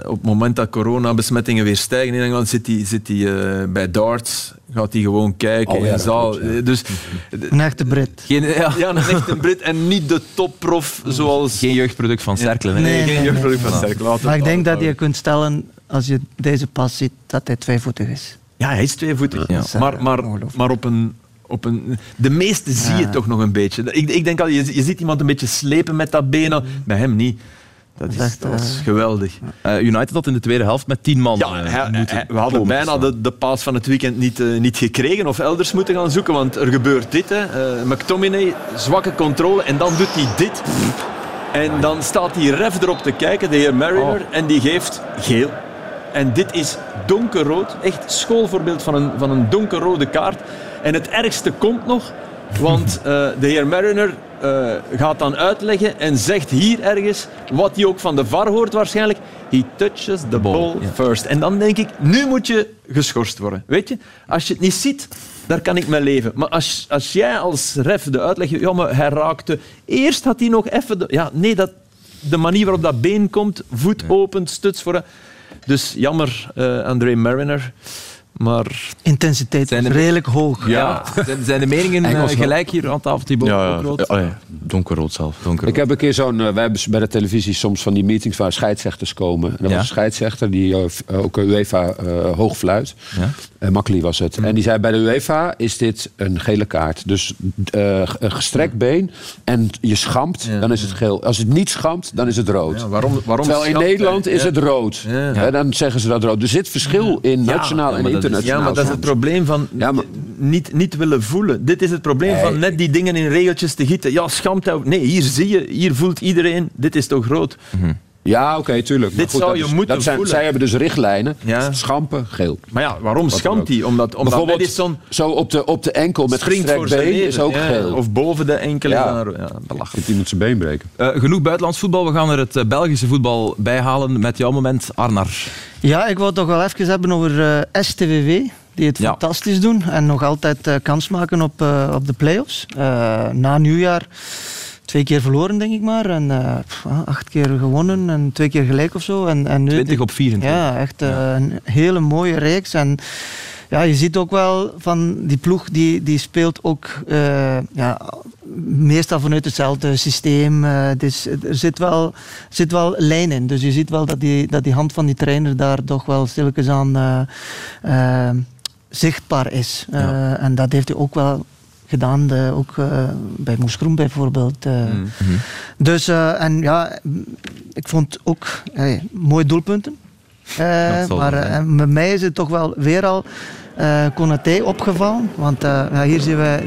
op het moment dat coronabesmettingen weer stijgen in Engeland, zit hij, zit hij eh, bij darts, gaat hij gewoon kijken Oh ja, in zaal. ja. Eh, Dus Een echte Brit. Geen, ja, ja, een echte Brit en niet de topprof zoals... geen jeugdproduct van Cerkelen. Nee, geen nee, jeugdproduct nee. van het Maar ik denk dat je kunt stellen, als je deze pas ziet, dat hij tweevoetig is. Ja, hij is tweevoetig. Ja. Is, eh, Maar, maar, maar op een... Op een, de meeste zie je Ja. toch nog een beetje. Ik, ik denk al, je, je ziet iemand een beetje slepen met dat been. Bij hem niet. Dat, is, echt, dat eh, geweldig. Eh, United had in de tweede helft met tien man Ja, eh, we hadden bijna de, de paas van het weekend niet, niet gekregen of elders moeten gaan zoeken, want er gebeurt dit. Hè. McTominay, zwakke controle en dan doet hij dit. En dan staat die ref erop te kijken, de heer Mariner, en die geeft geel. En dit is donkerrood, echt schoolvoorbeeld van een, van een donkerrode kaart. En het ergste komt nog, want eh, de heer Mariner eh, gaat dan uitleggen en zegt hier ergens, wat hij ook van de VAR hoort waarschijnlijk, he touches the ball ja. first. En dan denk ik, nu moet je geschorst worden. Weet je, als je het niet ziet, daar kan ik mee leven. Maar als, als jij als ref de uitleg, ja, maar hij raakte, eerst had hij nog even, de, ja, nee, dat, de manier waarop dat been komt, voet open, stuts voor. Dus jammer, eh, André Mariner. Maar Intensiteit Zijn is redelijk hoog. Ja, zijn, zijn de meningen eh, Engels gelijk hier aan tafel, Thibaut? Ja, ja. Oh, ja. donkerrood zelf. Ik heb een keer zo'n, eh, wij hebben bij de televisie soms van die meetings waar scheidsrechters komen. En er was een scheidsrechter die eh, ook UEFA eh hoog fluit. Ja. Makkeli was het. En die zei bij de UEFA is dit een gele kaart. Dus eh, een gestrekt been en je schampt, dan is het geel. Als het niet schampt, dan is het rood. ja, waarom, waarom Terwijl in? Nederland is Ja. het rood. Dan zeggen ze dat rood. Er zit verschil in nationaal ja, en is- internationaal. Ja, maar dat is het probleem van Ja, maar- niet, niet willen voelen. Dit is het probleem Nee. van net die dingen in regeltjes te gieten. Ja, schamt. Nee, hier zie je, hier voelt iedereen, dit is toch groot. Ja, oké, tuurlijk. Maar Dit zou dat je is- moeten dat zijn, voelen. Zij hebben dus richtlijnen. Ja. Schampen, geel. Maar ja, waarom schamt hij? Omdat, omdat Bijvoorbeeld Madison zo op de, op de enkel met springt gestrekt voor zijn been leven. is ook Ja, geel. Of boven de enkel. Ja. Ja. Ja, belachelijk. Die moet zijn been breken. Eh, genoeg buitenlands voetbal. We gaan er het eh, Belgische voetbal bij halen met jouw moment, Arnar. Ja, ik wil het toch wel even hebben over eh, STVV, die het Ja. fantastisch doen en nog altijd kans maken op, eh, op de play-offs. Eh, na nieuwjaar twee keer verloren, denk ik maar. En eh, pff, acht keer gewonnen en twee keer gelijk of zo. En, en nu 20 op 24. Ja, echt eh, een hele mooie reeks. En ja, je ziet ook wel van die ploeg die, die speelt ook uh, ja, meestal vanuit hetzelfde systeem. Dus er zit wel, zit wel lijn in. Dus je ziet wel dat die, dat die hand van die trainer daar toch wel stilletjes aan zichtbaar is. Ja. En dat heeft hij ook wel gedaan, de, ook uh, bij Moes Groen bijvoorbeeld. Uh. Mm -hmm. Dus, uh, en ja, ik vond ook hey, mooie doelpunten. maar met mij is het toch wel weer al uh, Konaté opgevallen. Want ja, hier zien we,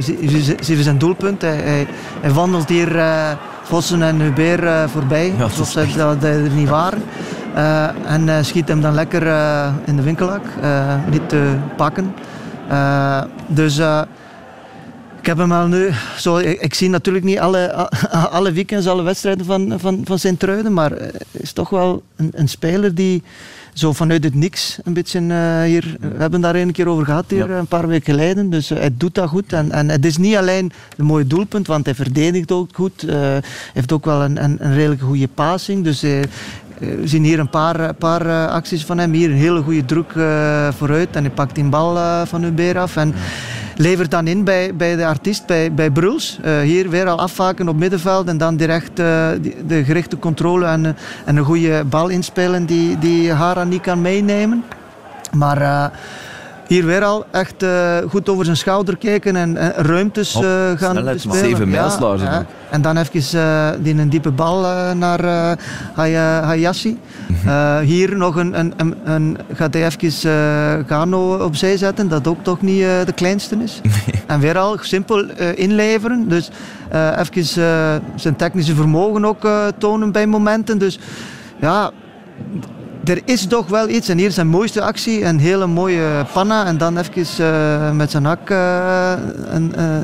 zien we zijn doelpunt. Hij, hij, hij wandelt hier Vossen en Hubert voorbij, ja, alsof ze dat er niet waren. en schiet hem dan lekker in de winkelak, niet te pakken. dus ik heb hem al nu. Zo, ik, ik, zie natuurlijk niet alle, alle weekends, alle wedstrijden van, van, van Sint-Truiden. Maar hij is toch wel een, een, speler die zo vanuit het niks een beetje uh, hier. We hebben daar een keer over gehad hier een paar weken geleden. Dus uh, hij doet dat goed. En, en het is niet alleen een mooie doelpunt, want hij verdedigt ook goed. Uh, heeft ook wel een, een, een redelijk goede passing. Dus we zien hier een paar, paar acties van hem. Hier een hele goede druk vooruit. En hij pakt die bal van Hubert af. En, levert dan in bij, bij de artiest, bij, bij Bruls. Hier weer al afvaken op middenveld en dan direct de gerichte controle en, en een goede bal inspelen die, die Hara niet kan meenemen. Maar hier weer al echt uh, goed over zijn schouder kijken en, en ruimtes uh, gaan spelen. Zeven. Ja, En dan even uh, die een diepe bal naar Hayashi. Mhm. hier nog een, een, een, een, gaat hij even Gano opzij zetten, dat ook toch niet de kleinste is. En weer al simpel inleveren. Dus even zijn technische vermogen ook tonen bij momenten. Dus ja, er is toch wel iets. En hier zijn mooiste actie, een hele mooie panna. En dan even uh, met zijn hak een, uh,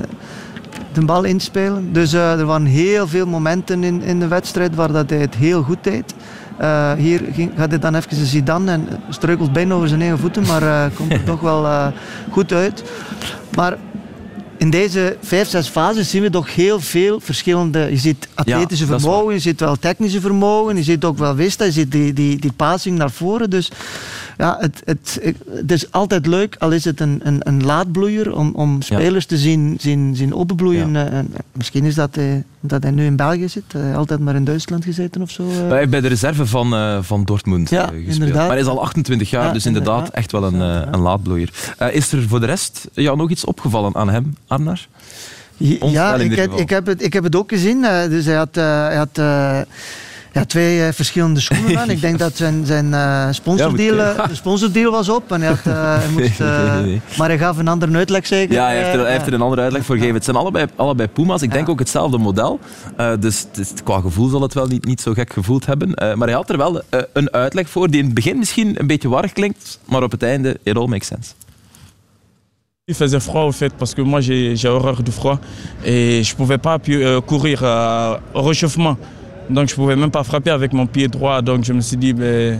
de bal inspelen. Dus er waren heel veel momenten in, in de wedstrijd waar dat hij het heel goed deed. hier ging, gaat hij dan even Zidane en struikelt bijna over zijn eigen voeten, maar komt er toch wel goed uit. Maar in deze vijf, zes fases zien we toch heel veel verschillende. Je ziet atletische vermogen, je ziet wel technische vermogen, je ziet ook wel wist, je ziet die, die, die passing naar voren. Dus ja, het, het, het is altijd leuk, al is het een, een, een laadbloeier, om, om spelers te zien, zien, zien openbloeien. Ja. Uh, misschien is dat, uh, dat hij nu in België zit, uh, altijd maar in Duitsland gezeten of zo. Hij heeft bij de reserve van, van Dortmund ja, gespeeld. Inderdaad. Maar hij is al 28 jaar, dus inderdaad, inderdaad, echt wel een, een laadbloeier. is er voor de rest jou nog iets opgevallen aan hem, Arnar? Ja, ik, ik, heb het, ik heb het ook gezien. dus hij had... hij had ja, twee uh, verschillende schoenen aan. Ik denk dat zijn, zijn uh, sponsordeal, ja, de sponsordeal was op. En hij, had, uh, hij moest, nee, nee. Maar hij gaf een andere uitleg zeker. Ja, hij heeft er, hij heeft er een andere uitleg voor gegeven. Het zijn allebei, allebei Puma's. Ik denk ook hetzelfde model. dus, dus, qua gevoel zal het wel niet, niet zo gek gevoeld hebben. maar hij had er wel een uitleg voor die in het begin misschien een beetje warrig klinkt. Maar op het einde, it all makes sense. Il faisait froid au fait parce que moi j'ai horreur du froid et je pouvais pas courir au réchauffement. Donc je ne pouvais même pas frapper avec mon pied droit. Donc je me suis dit, ben,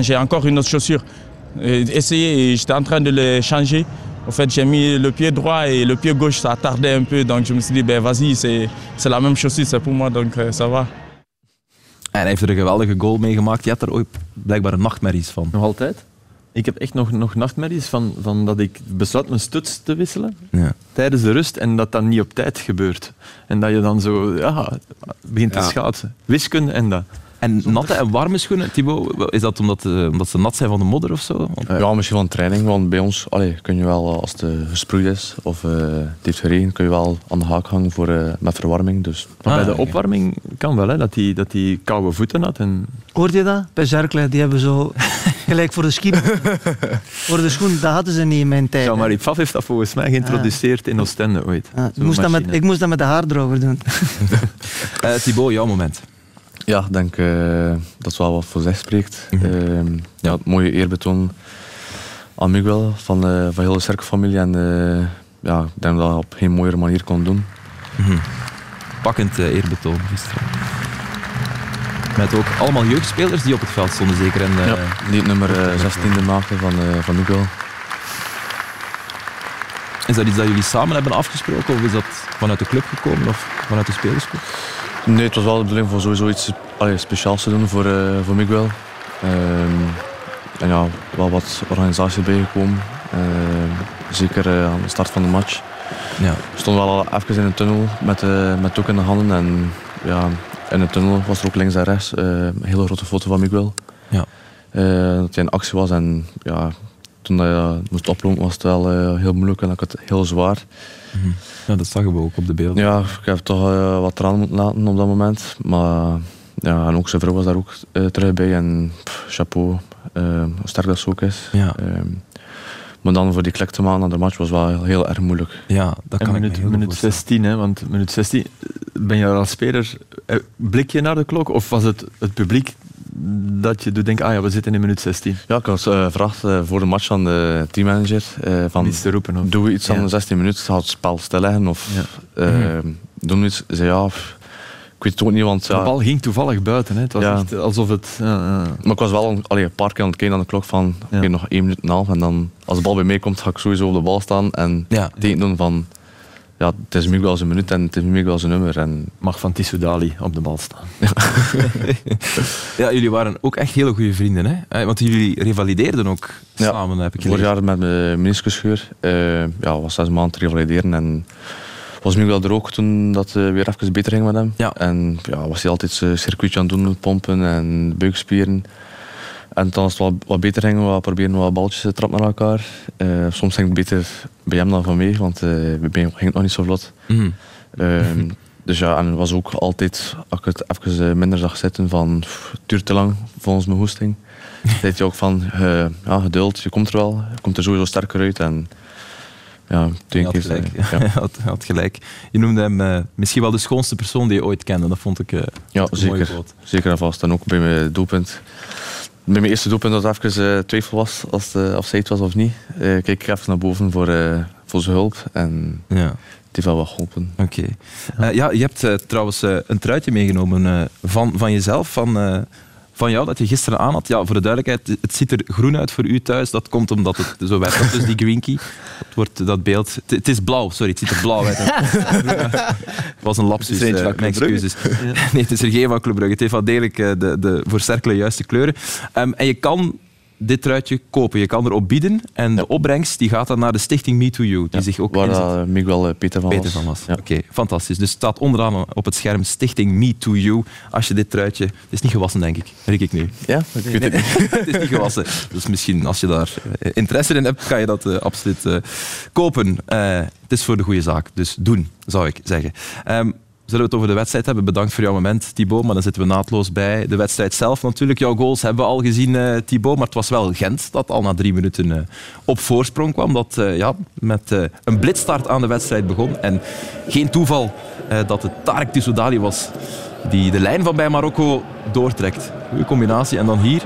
j'ai encore une autre chaussure. Essayez, j'étais en train de les changer. En fait, j'ai mis le pied droit et le pied gauche, ça tardait un peu. Donc je me suis dit, ben, vas-y, c'est la même chaussure, c'est pour moi, donc euh, ça va. En hij heeft er een geweldige goal mee gemaakt. Je hebt er ooit blijkbaar nachtmerries van. Nog altijd? Ik heb echt nog, nog nachtmerries van, van dat ik besluit mijn stuts te wisselen ja. tijdens de rust en dat dat niet op tijd gebeurt. En dat je dan zo ja, begint te schaatsen. Wiskunde en dat. En natte en warme schoenen, Thibaut, is dat omdat, uh, omdat ze nat zijn van de modder of zo? Uh, ja, misschien van training, want bij ons allee, kun je wel, als het uh, gesproeid is of het heeft geregend, kun je wel aan de haak hangen voor, met verwarming. Dus. Maar bij de opwarming kan wel, hè, dat hij dat die koude voeten had. En... Hoorde je dat? Bij Zerkle, die hebben zo gelijk voor de ski. voor de schoen, dat hadden ze niet in mijn tijd. Ja, maar Pfaff heeft dat volgens mij geïntroduceerd in Oostende ooit. ik, moest dat met, ik moest dat met de haardroger doen. Thibaut, jouw moment. Ja, ik denk uh, dat wel wat voor zich spreekt. Mm -hmm. uh, ja, het mooie eerbetoon aan Miguel van, uh, van heel de sterke En uh, ja, ik denk dat hij op geen mooiere manier kon doen. Mm -hmm. Pakkend eerbetoon gisteren. Met ook allemaal jeugdspelers die op het veld stonden, zeker. En, ja, die nummer 16e maken van, van Miguel. Is dat iets dat jullie samen hebben afgesproken? Of is dat vanuit de club gekomen of vanuit de spelersclub? Nee, het was wel de bedoeling voor sowieso iets allee, speciaals te doen voor, uh, voor Miguel. Um, en ja, wel wat organisatie bijgekomen. Eh, zeker eh, aan de start van de match. Ja. We stonden wel al even in de tunnel met, uh, met ook in de handen. En ja, in de tunnel was er ook links en rechts een hele grote foto van Miguel. Ja. dat hij in actie was. En ja, toen hij moest oplopen was het wel heel moeilijk en ik had het heel zwaar. Mhm. Ja, dat zagen we ook op de beelden. Ja, ik heb toch wat tranen moeten laten op dat moment. Maar ja, en ook zijn vrouw was daar ook terug bij. En pff, chapeau, hoe sterk dat zo ook is. Ja. Ehm, maar dan voor die klik te maken naar de match was wel heel erg moeilijk. Ja, dat kan en minuut, ik me minuut 16, hè, want minuut 16, ben je als speler, blik je naar de klok of was het het publiek dat je doet denken, ah ja, we zitten in minuut 16? Ja, ik uh, gevraagd uh, voor de match aan de teammanager uh, van, iets te roepen. Of? Doe we iets aan de 16 minuten, gaat het spel stilleggen of ja. mm doen we iets? Zei ja, ik weet het ook niet, want... Ja, de bal ging toevallig buiten. Hè. Het was ja. echt alsof het... Ja, maar ik was wel allee, een paar keer aan het kijken aan de klok van okay, nog één minuut en een half. En dan, als de bal bij mij komt, ga ik sowieso op de bal staan en ja. teken doen van... Ja, het is Miguel zijn minuut en het is Miguel zijn nummer. En... Mag van Tissoudali op de bal staan. ja, jullie waren ook echt hele goede vrienden, hè? Want jullie revalideerden ook samen, heb ik Vorig jaar met mijn meniscusscheur. Uh, ja, was zes maanden revalideren en was Miguel er ook toen dat uh, weer even beter ging met hem. Ja. En ja, was hij altijd zijn circuitje aan het doen, pompen en buikspieren. En dan als het wat, wat beter ging, we proberen wat balletjes te trappen naar elkaar. Uh, soms ging het beter bij hem dan van mij, want uh, bij mij ging het nog niet zo vlot. Mm. Uh, dus ja, en het was ook altijd, als ik het even minder zag zitten, van pff, het duurt te lang volgens mijn hoesting. zei je ook van, ja, geduld, je komt er wel, je komt er sowieso sterker uit. En, ja, je had, gelijk. Ja. had, had gelijk. Je noemde hem uh, misschien wel de schoonste persoon die je ooit kende. Dat vond ik uh, ja, zeker, zeker en vast. En ook bij mijn doelpunt. Bij mijn eerste doelpunt dat even uh, twijfel was als het offside was of niet. keek ik even naar boven voor, voor zijn hulp. En ja. het heeft wel wat geholpen. Oké. Okay. ja, je hebt trouwens een truitje meegenomen van, van jezelf, van van jou dat je gisteren aan had. Ja, voor de duidelijkheid, het ziet er groen uit voor u thuis. Dat komt omdat het zo werd. Dat is die green key. Dat, wordt, dat beeld... Het is blauw, sorry. Het ziet er blauw uit. Het was een lapsus. Het is uh, mijn excuses. Ja. Nee, het is er geen van Club Brugge. Het heeft wel degelijk uh, de, de voor juiste kleuren. Um, en je kan dit truitje kopen. Je kan erop bieden en de opbrengst die gaat dan naar de stichting Me to You. Die zich ook Waar uh, Miguel uh, Peter van Peter was. Van was. Ja. Oké, okay, fantastisch. Dus staat onderaan op het scherm stichting Me to You. Als je dit truitje... Het is niet gewassen, denk ik. Riek ik nu. Ja? Nee, nee. het is niet gewassen. Dus misschien als je daar interesse in hebt, kan je dat uh, absoluut kopen. het is voor de goede zaak. Dus doen, zou ik zeggen. Um, Zullen we het over de wedstrijd hebben? Bedankt voor jouw moment, Thibaut. Maar dan zitten we naadloos bij de wedstrijd zelf natuurlijk. Jouw goals hebben we al gezien, uh, Thibaut. Maar het was wel Gent dat al na drie minuten uh, op voorsprong kwam. Dat uh, ja, met een blitstart aan de wedstrijd begon. En geen toeval dat het Tarek Tissoudali was die de lijn van bij Marokko doortrekt. Goeie combinatie. En dan hier...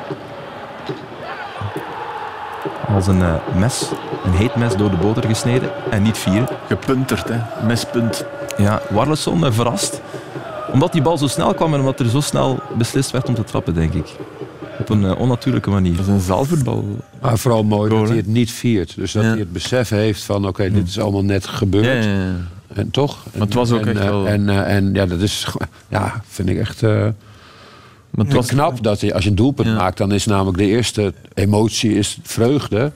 Als een mes, een heet mes door de boter gesneden. En niet vier. Gepunterd, hè. Mespunt. Ja, Warleson verrast. Omdat die bal zo snel kwam en omdat er zo snel beslist werd om te trappen, denk ik. Op een uh, onnatuurlijke manier. Dat is een zaalvoetbal. Maar vooral mooi dat hij het niet viert. Dus dat ja. hij het besef heeft van oké, okay, dit is allemaal net gebeurd. Ja, ja, en toch? Maar het was ook en, echt wel... En, uh, en ja, dat is... Ja, vind ik echt... Uh, maar het was knap dat hij, als je een doelpunt maakt, dan is namelijk de eerste emotie is vreugde.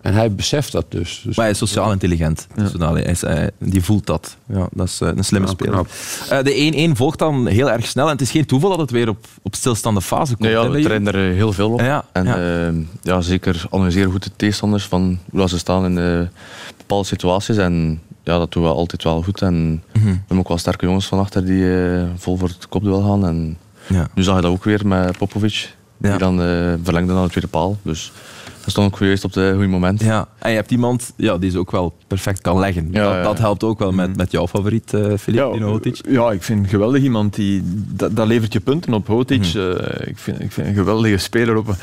En hij beseft dat dus. dus maar hij is sociaal intelligent. Ja. Dus hij is, hij, die voelt dat. Ja, dat is een slimme Ja, speler. Uh, de 1-1 volgt dan heel erg snel. En het is geen toeval dat het weer op, op stilstaande fase komt. Nee, ja, we trainen er heel veel op. Ja, en ja. ja. ja, zeker analyseren goed de tegenstanders van hoe ze staan in uh, bepaalde situaties. En ja, dat doen we altijd wel goed. En Mhm. we hebben ook wel sterke jongens van achter die uh, vol voor het kopduel gaan. En Ja. nu zag je dat ook weer met Popovic. Ja. Die dan uh, verlengde naar de tweede paal. Dus dat stond ook juist op het goede moment. Ja, en je hebt iemand ja, die ze ook wel perfect kan leggen. Ja, dat, ja. dat helpt ook wel met, met jouw favoriet, uh, Filip Dino Hotic. ja, ik vind geweldig iemand die... Dat, dat levert je punten op. Hotic, Mhm. uh, ik, vind, ik vind een geweldige speler. Op,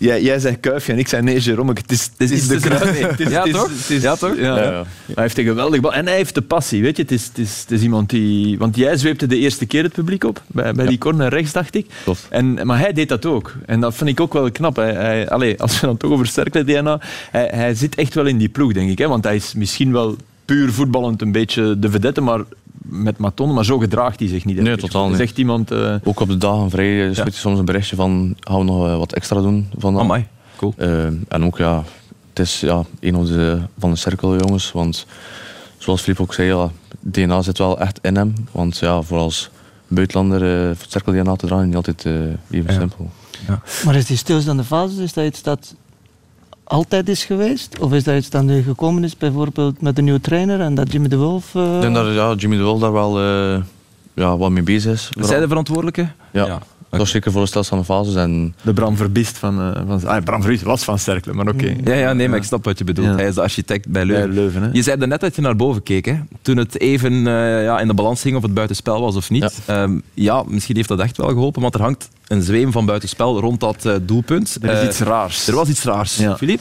Jij, jij zegt Kuifje en ik zei nee, Jerome. Het is, het is, de kruis. Ja, toch? Ja, toch? Hij heeft een geweldig bal. En hij heeft de passie. Weet je? Het, is, het, is, het is iemand die... Want jij zweepte de eerste keer het publiek op. Bij, bij die corner rechts, dacht ik. En, maar hij deed dat ook. En dat vind ik ook wel knap. Hij, hij, allee, als we dan toch over sterke DNA... Hij, hij zit echt wel in die ploeg, denk ik. Hè? Want hij is misschien wel puur voetballend een beetje de vedette, maar met Maton, maar zo gedraagt hij zich niet. Nee, totaal niet. echt iemand... eh, Ook op de dagen vrij uh, je soms een berichtje van gaan we nog eh, wat extra doen vandaag. Amai, cool. En ook ja, het is ja, een van de, van de cirkeljongens. Want zoals Filip ook zei, ja, DNA zit wel echt in hem. Want ja, voor als buitenlander uh, cirkel-DNA te dragen, niet altijd uh, even simpel. Ja. Maar is die stilstaande fase, is dat iets dat altijd is geweest? Of is dat iets dat nu gekomen is, bijvoorbeeld met de nieuwe trainer en dat Jimmy de Wolf... Uh... Ik denk dat ja, Jimmy de Wolf daar wel ja, wat mee bezig is. Zij de verantwoordelijke? Ja. ja. Dat was zeker voor de stilstaande fases. En... De Bram Verbist van... Uh, van ah, Bram Verbist was van Cercle, maar oké. Ja, ja, nee, maar ik snap wat je bedoelt. Hij is de architect bij Leuven. Bij Leuven hè? Je zei net dat je naar boven keek, hè? toen het even uh, ja, in de balans ging of het buitenspel was of niet. Ja. Um, ja, misschien heeft dat echt wel geholpen, want er hangt een zweem van buitenspel rond dat uh, doelpunt. Er is iets raars. Er was iets raars. Ja. Filip?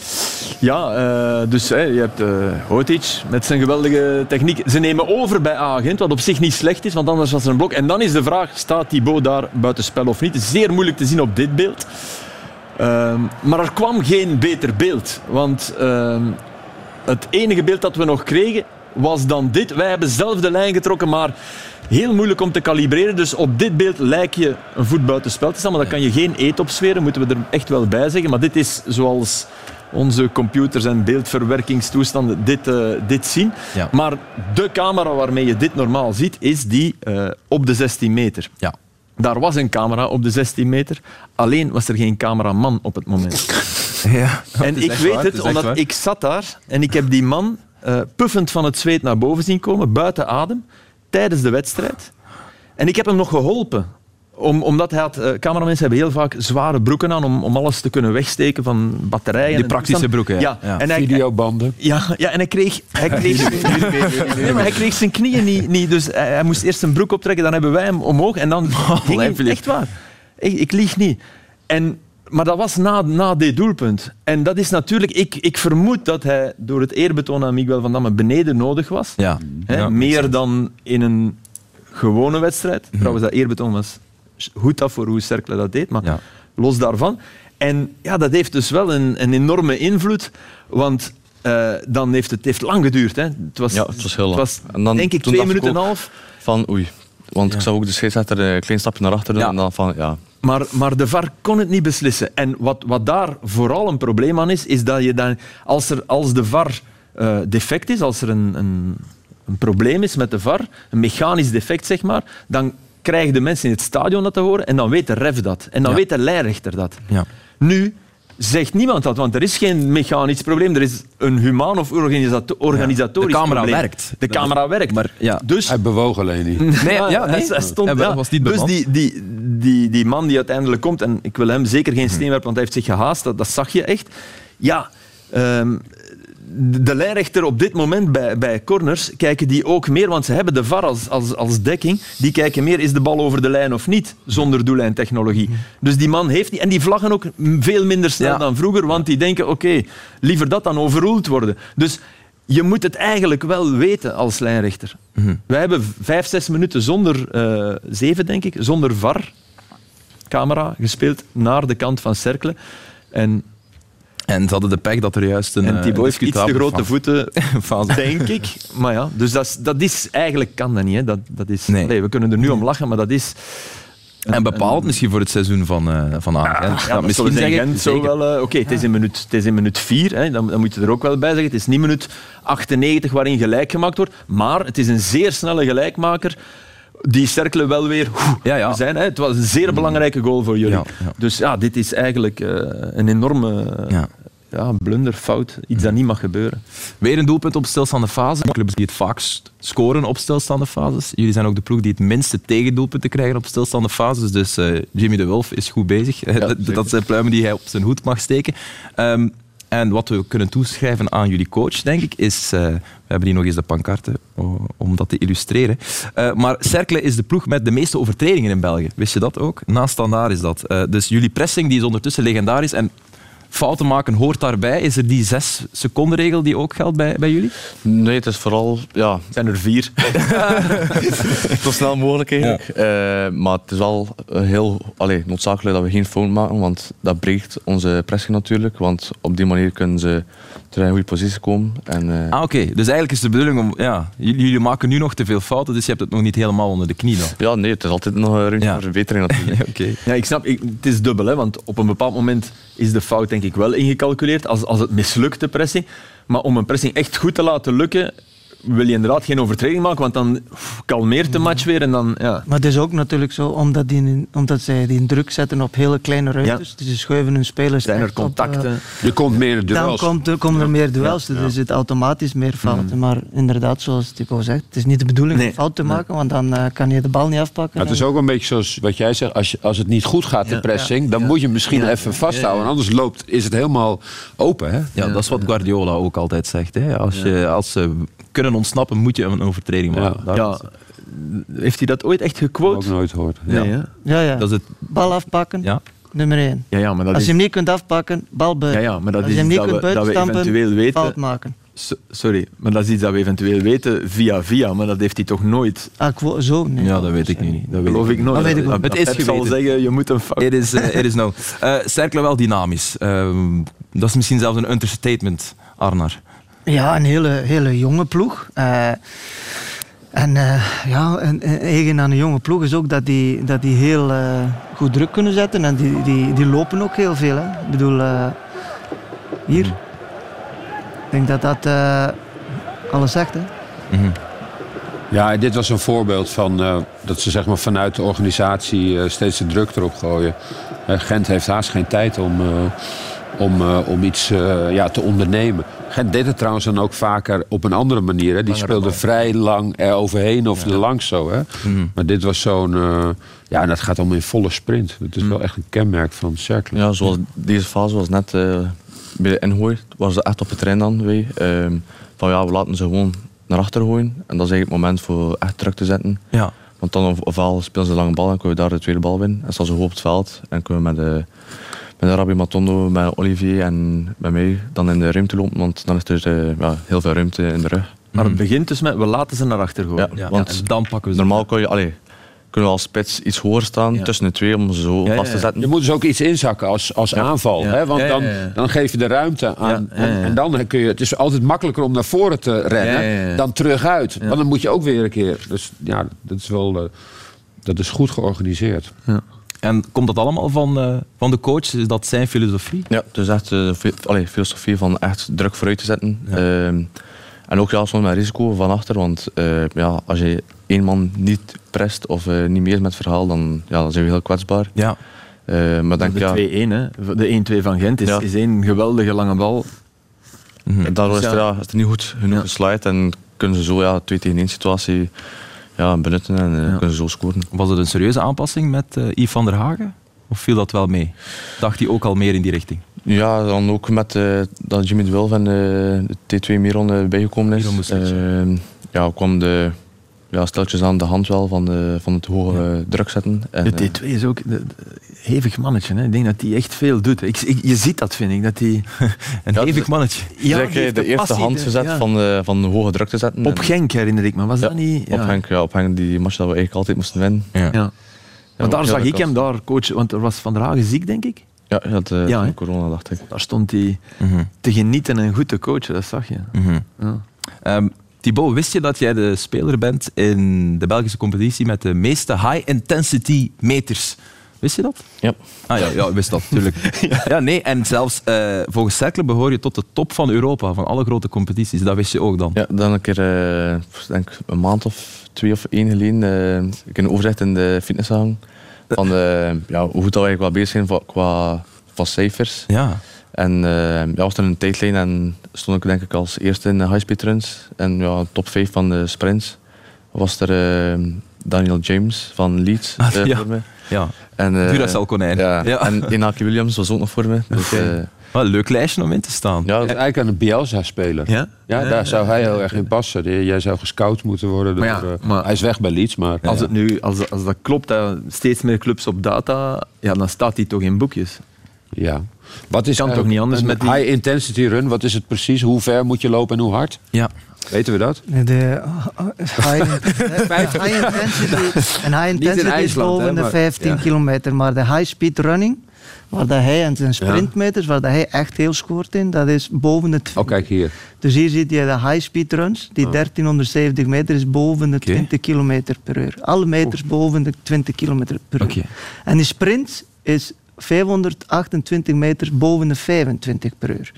Ja, uh, dus hey, je hebt Hotic met zijn geweldige techniek. Ze nemen over bij Agent, wat op zich niet slecht is, want anders was er een blok. En dan is de vraag, staat Thibaut daar buitenspel of niet? Zeer moeilijk te zien op dit beeld. Ehm, maar er kwam geen beter beeld. Want ehm, het enige beeld dat we nog kregen was dan dit. Wij hebben zelf de lijn getrokken, maar heel moeilijk om te kalibreren. Dus op dit beeld lijkt je een voet buiten spel te staan, maar dan kan je geen eet opsferen, moeten we er echt wel bij zeggen. Maar dit is zoals onze computers en beeldverwerkingstoestanden dit, uh, dit zien. Ja. Maar de camera waarmee je dit normaal ziet, is die uh, op de 16 meter. Ja. Daar was een camera op de 16 meter, alleen was er geen cameraman op het moment. ja, en ik weet waar, het, omdat waar. ik zat daar en ik heb die man uh, puffend van het zweet naar boven zien komen, buiten adem tijdens de wedstrijd. En ik heb hem nog geholpen. Om, omdat hij had, uh, cameramensen hebben heel vaak zware broeken aan om, om alles te kunnen wegsteken van batterijen. Die praktische broeken, ja. ja. En hij, Videobanden. Ja, ja, en hij kreeg, hij kreeg, nee, maar hij kreeg zijn knieën niet. niet dus hij, hij, moest eerst zijn broek optrekken, dan hebben wij hem omhoog en dan ging hij, echt waar. Ik, ik lieg niet. En maar dat was na, na dit doelpunt. En dat is natuurlijk... Ik, ik vermoed dat hij door het eerbetoon aan Miguel van Damme beneden nodig was. Ja. Hè, ja meer dan in een gewone wedstrijd. Mm -hmm. Trouwens, dat eerbetoon was goed af voor hoe Cercle dat deed. Maar ja. los daarvan. En ja, dat heeft dus wel een, een enorme invloed. Want uh, dan heeft het heeft lang geduurd. Hè. Het was, ja, het was heel lang. Het was, en dan, denk ik twee minuten en een half. Van oei. Want ja. ik zag ook de scheidsrechter een klein stapje naar achter doen. Ja. En dan van, ja, maar, maar de VAR kon het niet beslissen. En wat, wat daar vooral een probleem aan is, is dat je dan, als, er, als de VAR uh, defect is, als er een, een, een probleem is met de VAR, een mechanisch defect zeg maar, dan krijgen de mensen in het stadion dat te horen en dan weet de ref dat. En dan Ja. weet de lijnrechter dat. Ja. Nu zegt niemand dat, want er is geen mechanisch probleem. Er is een humaan of organisato- organisatorisch De camera probleem. werkt. De camera werkt. Maar ja. Dus Hij bewoog alleen niet. Nee, ja, nee. hij- stond, Hij ja. was niet dus die, die, die, die man die uiteindelijk komt, en ik wil hem zeker geen steen werpen, want hij heeft zich gehaast, dat, dat zag je echt. Ja, ehm, de lijnrechter op dit moment bij, bij corners kijken die ook meer, want ze hebben de VAR als, als, als dekking, die kijken meer, is de bal over de lijn of niet, zonder doellijntechnologie. Dus die man heeft die, en die vlaggen ook veel minder snel Ja. dan vroeger, want die denken, oké, liever dat dan overroeld worden. Dus je moet het eigenlijk wel weten als lijnrechter. Wij hebben vijf, zes minuten zonder, eh, zeven denk ik, zonder VAR camera gespeeld naar de kant van Cercle. En, En ze hadden de pech dat er juist een. en eh, Thibaut heeft iets te grote voeten, denk ik. Maar ja, dus dat is, dat is eigenlijk kan dat niet. Hè. Dat, dat is, Nee. We kunnen er nu om lachen, maar dat is. En bepaald misschien voor het seizoen van, eh van. Ja, misschien zeg ik zo wel. eh, Oké, het is in minuut- het is in minuut 4, hè, dan, dan moet je er ook wel bij zeggen. Het is niet minuut 98 waarin gelijk gemaakt wordt, maar het is een zeer snelle gelijkmaker. Die cirkelen wel weer Ja, ja. zijn. Hè. Het was een zeer belangrijke goal voor jullie. Dus ja, dit is eigenlijk een enorme Ja. blunder, fout. Iets dat niet mag gebeuren. Weer een doelpunt op stilstaande fase. Clubs die het vaakst scoren op stilstaande fases. Jullie zijn ook de ploeg die het minste tegendoelpunten krijgen op stilstaande fases. Dus eh, Jimmy de Wolf is goed bezig. dat, zijn pluimen die hij op zijn hoed mag steken. Ehm, en wat we kunnen toeschrijven aan jullie coach, denk ik, is... eh, we hebben hier nog eens de pancarten oh, om dat te illustreren. Eh, maar Cercle is de ploeg met de meeste overtredingen in België. Wist je dat ook? Naast standaard is dat. Eh, dus jullie pressing die is ondertussen legendarisch. En fouten maken hoort daarbij. Is er die zes seconden regel die ook geldt bij, bij jullie? Nee, het is vooral ja, Het zijn er vier. zo snel mogelijk eigenlijk. Eh, maar het is wel heel allee, noodzakelijk dat we geen fout maken, want dat breekt onze pressing natuurlijk. Want op die manier kunnen ze terug in een goede positie komen. En, eh, Ah, oké. Dus eigenlijk is de bedoeling om... Ja, jullie jullie maken nu nog te veel fouten, dus je hebt het nog niet helemaal onder de knie dan. ja, nee, het is altijd nog een ruimte Ja. voor verbetering natuurlijk. Oké. Ja, ik snap, ik, het is dubbel, hè, want op een bepaald moment is de fout denk ik wel ingecalculeerd als, als het mislukt, de pressing. Maar om een pressing echt goed te laten lukken, wil je inderdaad geen overtreding maken, want dan pff, kalmeert de match weer en dan... Ja. Maar het is ook natuurlijk zo, omdat, die, omdat zij die druk zetten op hele kleine ruimtes. Dus ze schuiven hun spelers Zijn er echt op, eh, contacten? Je komt meer in dan duels. komt, er- komen er meer duels, dus er zit automatisch meer fouten. Maar inderdaad, zoals Thibaut zegt, het is niet de bedoeling Nee, om fout te maken, want dan eh, kan je de bal niet afpakken. Maar het is ook een beetje zoals wat jij zegt. Als, je, als het niet goed gaat, de Ja. pressing, dan moet je misschien even vasthouden. Anders loopt, is het helemaal open. Hè? Ja, dat is wat Guardiola ook altijd zegt. Hè. Als, je, als ze kunnen ontsnappen, moet je een overtreding maken. Ja, heeft hij dat ooit echt gequote? nooit gehoord. Nee, hè? ja, ja. Dat is het, Bal afpakken, ja. nummer één. Ja, ja, maar dat Als is... je hem niet kunt afpakken, bal buiten. Ja, ja, maar dat Als is je hem niet dat kunt dat buitenstampen, eventueel weten... fout maken. Sorry, maar dat is iets dat we eventueel weten via via, maar dat heeft hij toch nooit... Ah, ik zo? Nee. ja, dat weet ik niet. Dat weet Geloof ik nooit. Dat weet ik ook. Dat- Het dat is Pep zal zeggen, je moet een fout... It is, eh, it is no. Eh Cercle wel dynamisch. Ehm, dat is misschien zelfs een understatement, Arnar. Ja, een hele, hele jonge ploeg. Eh, en eh, ja, een, eigen aan een jonge ploeg is ook dat die, dat die heel eh, goed druk kunnen zetten. En die, die, die lopen ook heel veel. Hè. Ik bedoel, hier. Ik denk dat dat alles zegt. Hè. Ja, dit was een voorbeeld van dat ze zeg maar, vanuit de organisatie steeds de druk erop gooien. Gent heeft haast geen tijd om, om, eh, om iets eh, ja, te ondernemen. Gent deed het trouwens dan ook vaker op een andere manier. Hè. Die speelde vrij lang er overheen of er langs zo. Hè. Maar dit was zo'n... eh, ja, en dat gaat allemaal in volle sprint. Het is wel echt een kenmerk van Cercle. Ja, zoals deze fase was net eh, bij de ingooi, was het echt op het trein dan. Wij, Ehm, van ja, we laten ze gewoon naar achter gooien. En dat is eigenlijk het moment voor echt druk te zetten. Ja. Want dan of- ofwel spelen ze de lange bal en kunnen we daar de tweede bal winnen. En staan ze hoog op het veld. En kunnen we met, de, met de Rabbi Matondo, met Olivier en met mij dan in de ruimte lopen. Want dan is er eh, ja, heel veel ruimte in de rug. Maar het begint dus met, we laten ze naar achter gooien. Ja, Ja, want en dan pakken we ze. normaal kun je, allee, kunnen we als spits iets hoger staan Ja. tussen de twee om ze zo Ja, ja, vast te ja. zetten. Je moet dus ook iets inzakken als, als aanval. Ja. Hè? Want Ja, ja, dan, ja. dan geef je de ruimte aan. Ja, ja, ja. En, en dan kun je... Het is altijd makkelijker om naar voren te rennen Ja, ja, ja. dan terug Want dan moet je ook weer een keer... Dus ja, dat is wel... eh, dat is goed georganiseerd. En komt dat allemaal van, eh, van de coach? Is dat zijn filosofie? Ja, dus echt de filosofie van echt druk vooruit te zetten. Ehm, en ook ja, soms met risico van achter, want eh, ja, als je één man niet prest of eh, niet meer is met het verhaal, dan, ja, dan zijn we heel kwetsbaar. Ja. Eh, maar denk, De ja, 2-1, hè. De 1-2 van Gent is, Ja. is één geweldige lange bal. daardoor is, ja. ja, is er niet goed genoeg Ja. geslaaid en kunnen ze zo ja, 2 tegen 1 situatie ja, benutten en eh, Ja. kunnen ze zo scoren. Was het een serieuze aanpassing met eh Yves van der Hagen? Of viel dat wel mee? Dacht hij ook al meer in die richting? Ja, dan ook met eh, dat Jimmy de Wil van de T2 Miron bijgekomen is. Ja, kwam de ja, steltjes aan de hand wel van, de, van het hoge eh, druk zetten. En, De eh, T2 is ook een hevig mannetje. Hè. Ik denk dat hij echt veel doet. Ik, ik- je ziet dat, vind ik. Dat hij, Een Ja, hevig mannetje. Ja, de, eerste passie, hand gezet ja. van, de, van de hoge druk te zetten. Op En- Genk herinner ik me. Was Ja, dat niet? Op Henk, ja, op Henk, die match dat we eigenlijk altijd moesten winnen. Ja. Ja. Ja, Maar daar zag ik hem daar coach, want er was Van der Hagen ziek, denk ik. Ja, ja, had, eh, corona dacht ik. Daar stond hij Mhm. te genieten en goed te coachen, dat zag je. Mhm. Ja. Ehm, Thibaut, wist je dat jij de speler bent in de Belgische competitie met de meeste high-intensity meters? Wist je dat? Ja. Ah ja, ja wist dat natuurlijk. ja. nee, en zelfs eh, volgens Cercle behoor je tot de top van Europa, van alle grote competities. Dat wist je ook dan. Ja, dan een keer, eh, denk een maand of twee of één geleden, eh, ik een overzicht in de fitness hangen. Van ja, hoe goed dat we eigenlijk wel bezig zijn qua, qua, qua cijfers. Ja. En eh, ja, was er een tijdlijn en stond ik denk ik als eerste in de high-speed runs. En ja, top 5 van de sprints was er eh, Daniel James van Leeds Ah, eh, ja. voor me. ja. En, eh, Duracell konijn. Ja. Ja. En Inaki Williams was ook nog voor me. Dus, Oké. Wel een leuk lijstje om in te staan. ja, Hij is eigenlijk een Bielsa-speler. Ja? Ja, daar zou hij heel erg in passen. Jij zou gescout moeten worden. door, Maar ja, eh, maar- hij is weg bij Leeds, maar... Als, het nu, als, als dat klopt, dat steeds meer clubs op data, ja, dan staat hij toch in boekjes. Ja. Wat is Kan toch niet anders een met die- high intensity run? Wat is het precies? Hoe ver moet je lopen en hoe hard? Ja. Weten we dat? De uh, high, high intensity, en high intensity is IJsland, boven de maar- 15 ja. kilometer. Maar de high speed running, waar dat hij en zijn sprintmeters, waar dat hij echt heel scoort in, dat is boven de... tw- Oh, kijk hier. Dus hier zie je de high speed runs. Die 1370 meter is boven de Oké. 20 kilometer per uur. Alle meters boven de 20 kilometer per uur. Oké. En die sprint is 528 meter boven de 25 per uur.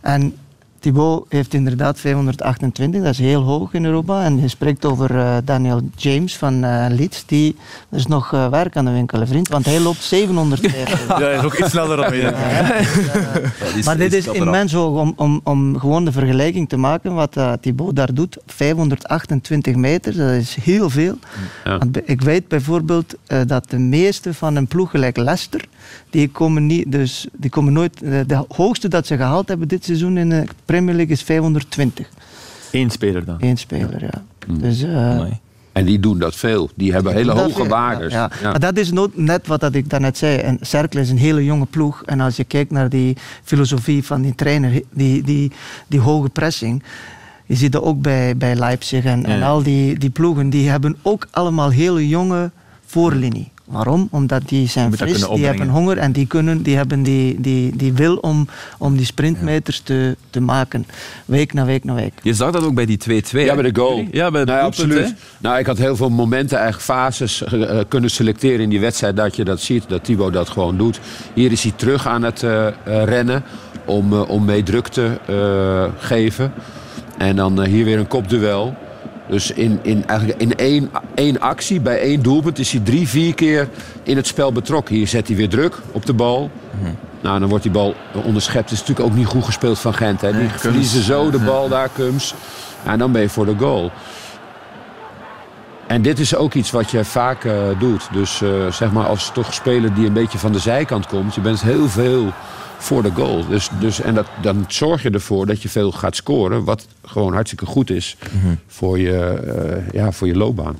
En Thibaut heeft inderdaad 528, dat is heel hoog in Europa. En je spreekt over uh, Daniel James van uh, Leeds. Die, er is nog uh, werk aan de winkel, vriend, want hij loopt 750. ja, hij is ook iets sneller dan mij. Ja, ja, maar dit is immens hoog om, om, om gewoon de vergelijking te maken wat Thibaut daar doet. 528 meter, dat is heel veel. Ik weet bijvoorbeeld dat de meeste van een ploeg gelijk Leicester die komen, niet, dus, die komen nooit... Eh, de hoogste dat ze gehaald hebben dit seizoen in Premier League is 520. Eén speler dan? Eén speler, ja. Mm. Dus, uh, en die doen dat veel. Die hebben hele hoge waardes. Ja, Maar dat is net wat dat ik daarnet zei. En Cercle is een hele jonge ploeg. En als je kijkt naar die filosofie van die trainer, die, die, die hoge pressing. Je ziet dat ook bij, bij Leipzig en, en al die, die ploegen. Die hebben ook allemaal hele jonge voorlinie. Waarom? Omdat die zijn fris, die hebben honger en die, kunnen, die hebben die, die, die wil om, om die sprintmeters te, te maken. Week na week na week. Je zag dat ook bij die 2-2. Ja, bij de goal. Ja, bij nou, absoluut. Nou, ik had heel veel momenten, eigenlijk fases uh, kunnen selecteren in die wedstrijd dat je dat ziet. Dat Thibaut dat gewoon doet. Hier is hij terug aan het uh, rennen om, uh, om mee druk te geven. En dan hier weer een kopduel. Dus in, in, eigenlijk in één, één actie, bij één doelpunt, is hij drie, vier keer in het spel betrokken. Hier zet hij weer druk op de bal. Nou, dan wordt die bal onderschept. Het is natuurlijk ook niet goed gespeeld van Gent. Hè. Die verliezen zo de bal daar, Kums. En dan ben je voor de goal. En dit is ook iets wat je vaak uh, doet. Dus uh, zeg maar als toch speler die een beetje van de zijkant komt. Je bent heel veel voor de goal. Dus, dus, en dat, dan zorg je ervoor dat je veel gaat scoren. Wat gewoon hartstikke goed is mhm. voor, je, uh, ja, voor je loopbaan.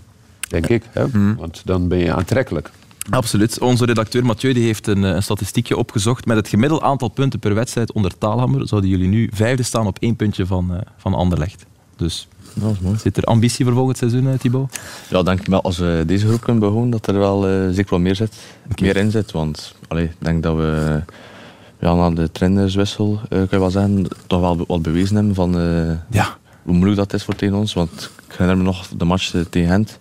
Denk ik. Hè? Mhm. Want dan ben je aantrekkelijk. Absoluut. Onze redacteur Mathieu die heeft een, een, statistiekje opgezocht. Met het gemiddeld aantal punten per wedstrijd onder Taalhammer zouden jullie nu vijfde staan op één puntje van, uh, van Anderlecht. Dus dat is mooi. Zit er ambitie voor volgend seizoen, uh, Thibaut? Ja, denk ik wel. Als we deze groep kunnen behouden, dat er wel uh, zeker wel meer, zit, meer in zit. Want ik denk dat we ja, na de trainerswissel, uh, kan je wel zeggen, toch wel wat bewezen hebben van uh, ja. hoe moeilijk dat is voor tegen ons. Want ik herinner me nog de match tegen Gent.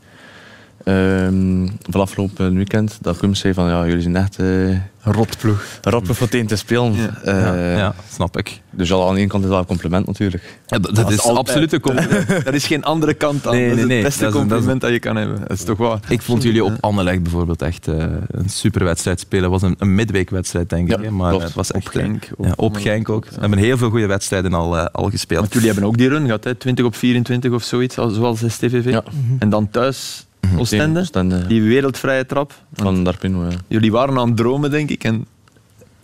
Um, van afgelopen weekend, dat Kums zei van ja, jullie zijn echt uh, rotploeg. Rotploeg voor tegen te spelen. Ja, uh, ja, snap ik. Dus al aan de ene kant is dat een compliment natuurlijk. Ja, dat, dat, is absoluut een compliment. er is geen andere kant aan. Nee, dat is het beste compliment dat, je kan hebben. Dat is toch waar. Ik vond jullie op Anderlecht bijvoorbeeld echt uh, een super wedstrijd spelen. Het was een, een midweekwedstrijd denk ik. maar het was echt op Genk. Op, ja, op Genk ook. We hebben heel veel goede wedstrijden al, al gespeeld. Want jullie hebben ook die run gehad, hè? 20 op 24 of zoiets, zoals STVV. Ja. En dan thuis Mhm. Oostende, die wereldvrije trap. Van Darpino, ja. Jullie waren aan het dromen, denk ik. En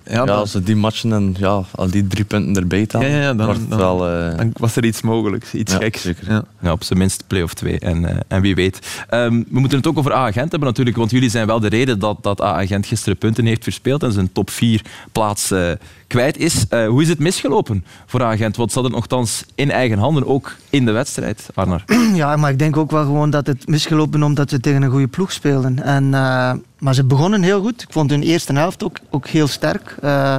ja, ja als ze die matchen en ja, al die drie punten erbij tellen, ja, ja, dan, dan, wel, uh... dan, was er iets mogelijks, iets ja, geks. Zeker. Ja. ja. op zijn minst play-off 2. En, uh, en wie weet. Um, we moeten het ook over A-agent hebben natuurlijk, want jullie zijn wel de reden dat, dat A-agent gisteren punten heeft verspeeld en zijn top 4 plaats uh, kwijt is. hoe is het misgelopen voor A-agent? Want ze hadden nogthans in eigen handen, ook in de wedstrijd, Arnar. Ja, maar ik denk ook wel gewoon dat het misgelopen omdat ze tegen een goede ploeg speelden. En maar ze begonnen heel goed. Ik vond hun eerste helft ook, ook heel sterk. Uh,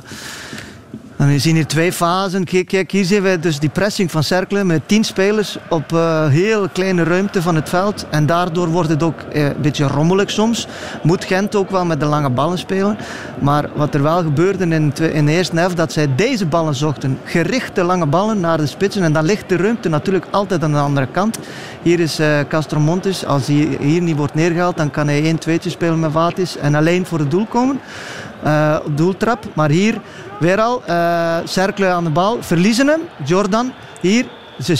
en we zien hier twee fasen. Kijk, hier zien we dus die pressing van Cercle met tien spelers op uh, heel kleine ruimte van het veld. En daardoor wordt het ook uh, een beetje rommelig soms. Moet Gent ook wel met de lange ballen spelen. Maar wat er wel gebeurde in, in de eerste helft, dat zij deze ballen zochten. Gerichte lange ballen naar de spitsen. En dan ligt de ruimte natuurlijk altijd aan de andere kant. Hier is uh, Castromontes. Als hij hier niet wordt neergehaald, dan kan hij 1-2 spelen met Vatis en alleen voor het doel komen. Uh, doeltrap. Maar hier weer al, uh, Cercle aan de bal, verliezen hem. Jordan, hier, ze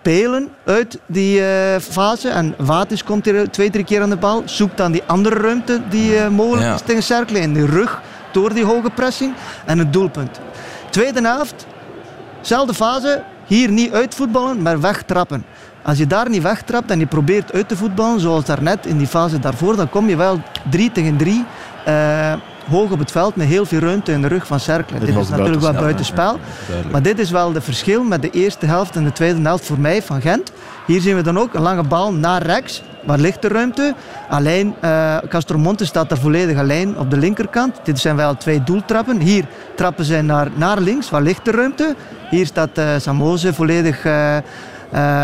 spelen uit die uh, fase. En Vatis komt hier twee, drie keer aan de bal. Zoekt dan die andere ruimte die uh, mogelijk ja. is tegen Cercle. In de rug, door die hoge pressing. En het doelpunt. Tweede helft, zelfde fase. Hier niet uitvoetballen, maar wegtrappen. Als je daar niet wegtrapt en je probeert uit te voetballen, zoals daarnet in die fase daarvoor, dan kom je wel 3 tegen 3 uh, hoog op het veld met heel veel ruimte in de rug van Cercle. Dit, is natuurlijk wel buitenspel. Ja, maar dit is wel de verschil met de eerste helft en de tweede helft voor mij van Gent. Hier zien we dan ook een lange bal naar rechts. Waar ligt de ruimte? Alleen uh, Castromonte staat daar volledig alleen op de linkerkant. Dit zijn wel twee doeltrappen. Hier trappen zij naar, naar links. Waar ligt de ruimte? Hier staat uh, Samoze volledig uh,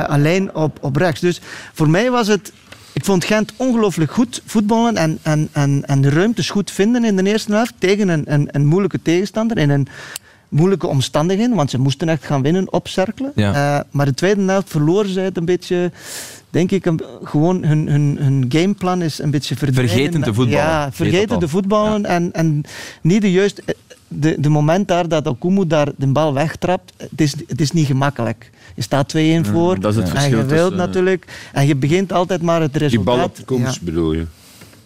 alleen op, op rechts. Dus voor mij was het ik vond Gent ongelooflijk goed voetballen en, en, en, en de ruimtes goed vinden in de eerste helft tegen een, een, een moeilijke tegenstander in een moeilijke omstandigheden, want ze moesten echt gaan winnen op Cercle. Ja. Eh, maar de tweede helft verloren zij het een beetje, denk ik, een- gewoon hun, hun, hun gameplan is een beetje verdwenen. Vergeten te voetballen. Ja, vergeten te voetballen en, en niet de juiste... De, de moment daar dat Okumu daar de bal wegtrapt, het is, het is niet gemakkelijk. Je staat 2-1 voor dat is het en verschil je wilt tussen- natuurlijk... En je begint altijd maar het Die resultaat... bal op bedoel je?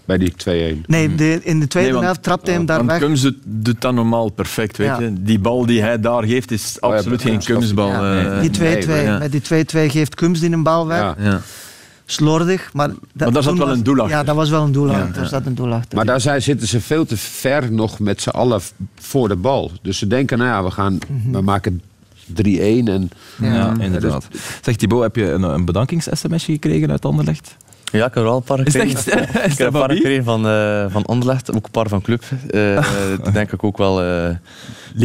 Bij die 2-1. Nee, de, in de tweede Nee, want- helft trapte hij hem daar Want weg. Kums doet, dat normaal perfect, weet Ja. je. Die bal die hij daar geeft is Oh ja, absoluut geen Kums Kumsbal. Ja, eh. die 2-2. nee, ja. Met die 2-2 geeft Kums die een bal weg. Ja. ja. Slordig. Maar, dat, Maar daar zat wel een doel achter. Ja, dat was wel een doel achter. Ja, Daar zat een doel achter. Maar daar zijn, zitten ze veel te ver nog met z'n allen voor de bal. Dus ze denken, nou ja, we, gaan, Mhm. we maken 3-1 en Ja, inderdaad. Zeg Thibaut, heb je een, een bedankings-sms'je gekregen uit Anderlecht? Ja, ik heb er wel een paar Is dat gekregen. echt- is ik dat heb een van paar gekregen van, eh van Anderlecht, ook een paar van Club. Eh eh, denk ik ook wel eh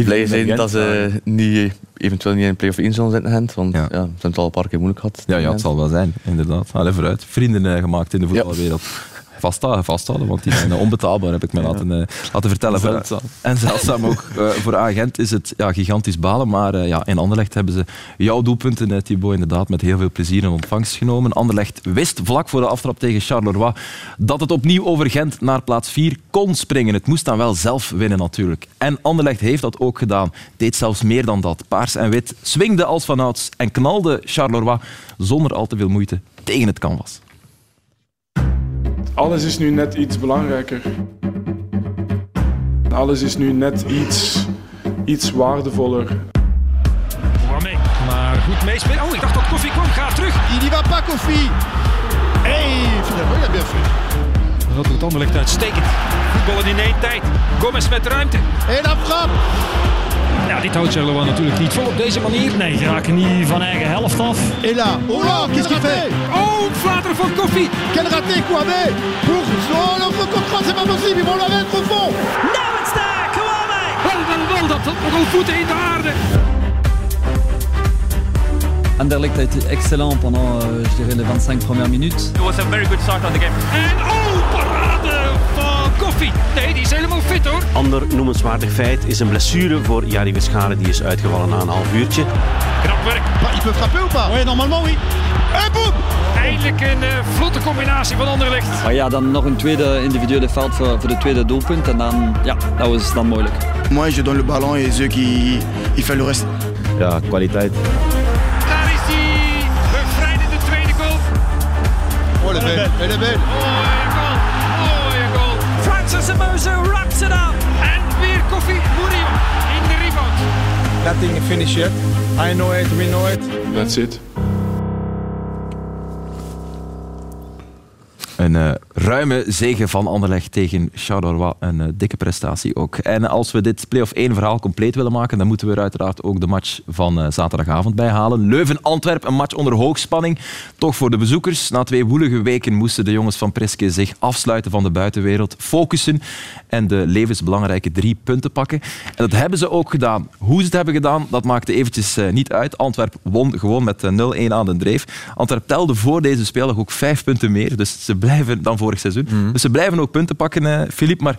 blij zijn Gent, dat ze niet, eventueel niet in play-off 1 zullen zitten, Gent. Want Ja. ja. ze hebben het al een paar keer moeilijk gehad. Ja, ja, het zal wel zijn, inderdaad. Allee, vooruit. Vrienden gemaakt in de voetbalwereld. Vasthouden, vasthouden, want die zijn eh, onbetaalbaar, heb ik me laten, eh, laten vertellen. Zeldzaam. En zeldzaam ook. Eh, voor Agent is het ja, gigantisch balen, maar ja, in Anderlecht hebben ze jouw doelpunten, eh, Thibaut, inderdaad met heel veel plezier in ontvangst genomen. Anderlecht wist vlak voor de aftrap tegen Charleroi dat het opnieuw over Gent naar plaats 4 kon springen. Het moest dan wel zelf winnen natuurlijk. En Anderlecht heeft dat ook gedaan. Deed zelfs meer dan dat. Paars en wit swingde als vanouds en knalde Charleroi zonder al te veel moeite tegen het canvas. Alles is nu net iets belangrijker. Alles is nu net iets, iets waardevoller. Maar goed meespelen. Oh, ik dacht dat Koffie kwam. Ga terug. Il y va pas, Kofi. Hey, finalement, il a bien fait. Dat doet Anderlecht uitstekend. Voetballen in één tijd. Gomez met ruimte. La frappe. Nou, dit houdt Charleroi natuurlijk niet vol op deze manier. Nee, ze raken niet van eigen helft af. Et là, oh là, qu'est-ce qu'il fait Oh, flater van Koffie. Quel raté, Kouamé Pour... Oh, le faux contrat, c'est pas possible, ils vont la mettre au fond Nou, het staat. Kwame. Wel, wel, wel. Dat had nogal voeten in de aarde. Anderlecht a été excellent pendant, euh, je dirais, les 25 premières minutes. It was a very good start on the game. En oh, Nee, die is helemaal fit hoor. Ander noemenswaardig feit is een blessure voor Jari Verscharen. Die is uitgevallen na een half uurtje. Knap werk. Bah, Il peut frapper ou pas Oui, normalement, oui. Et boum Eindelijk een eh, vlotte combinatie van Anderlecht. Maar ja, dan nog een tweede individuele fout voor, voor de tweede doelpunt. En dan, ja, dat was dan moeilijk. Moi, je donne le ballon et eux qui... Ils font le reste. Ja, kwaliteit. Daar is die bevrijdende tweede goal. Oh, est belle, elle Francis Amozo wraps it up. En weer Koffie Murillo in de rebound. Nothing finished yet. I know it, we know it. That's it. Een eh, ruime zege van Anderlecht tegen Charleroi. Een eh, dikke prestatie ook. En als we dit play-off 1 verhaal compleet willen maken, dan moeten we er uiteraard ook de match van eh, zaterdagavond bij halen. Leuven-Antwerp, een match onder hoogspanning. Toch voor de bezoekers. Na twee woelige weken moesten de jongens van Preske zich afsluiten van de buitenwereld, focussen en de levensbelangrijke drie punten pakken. En dat hebben ze ook gedaan. Hoe ze het hebben gedaan, dat maakte eventjes niet uit. Antwerp won gewoon met eh, 0-1 aan de dreef. Antwerp telde voor deze speeldag ook vijf punten meer. Dus ze blijven dan vorig seizoen. Dus ze blijven ook punten pakken, Filip. maar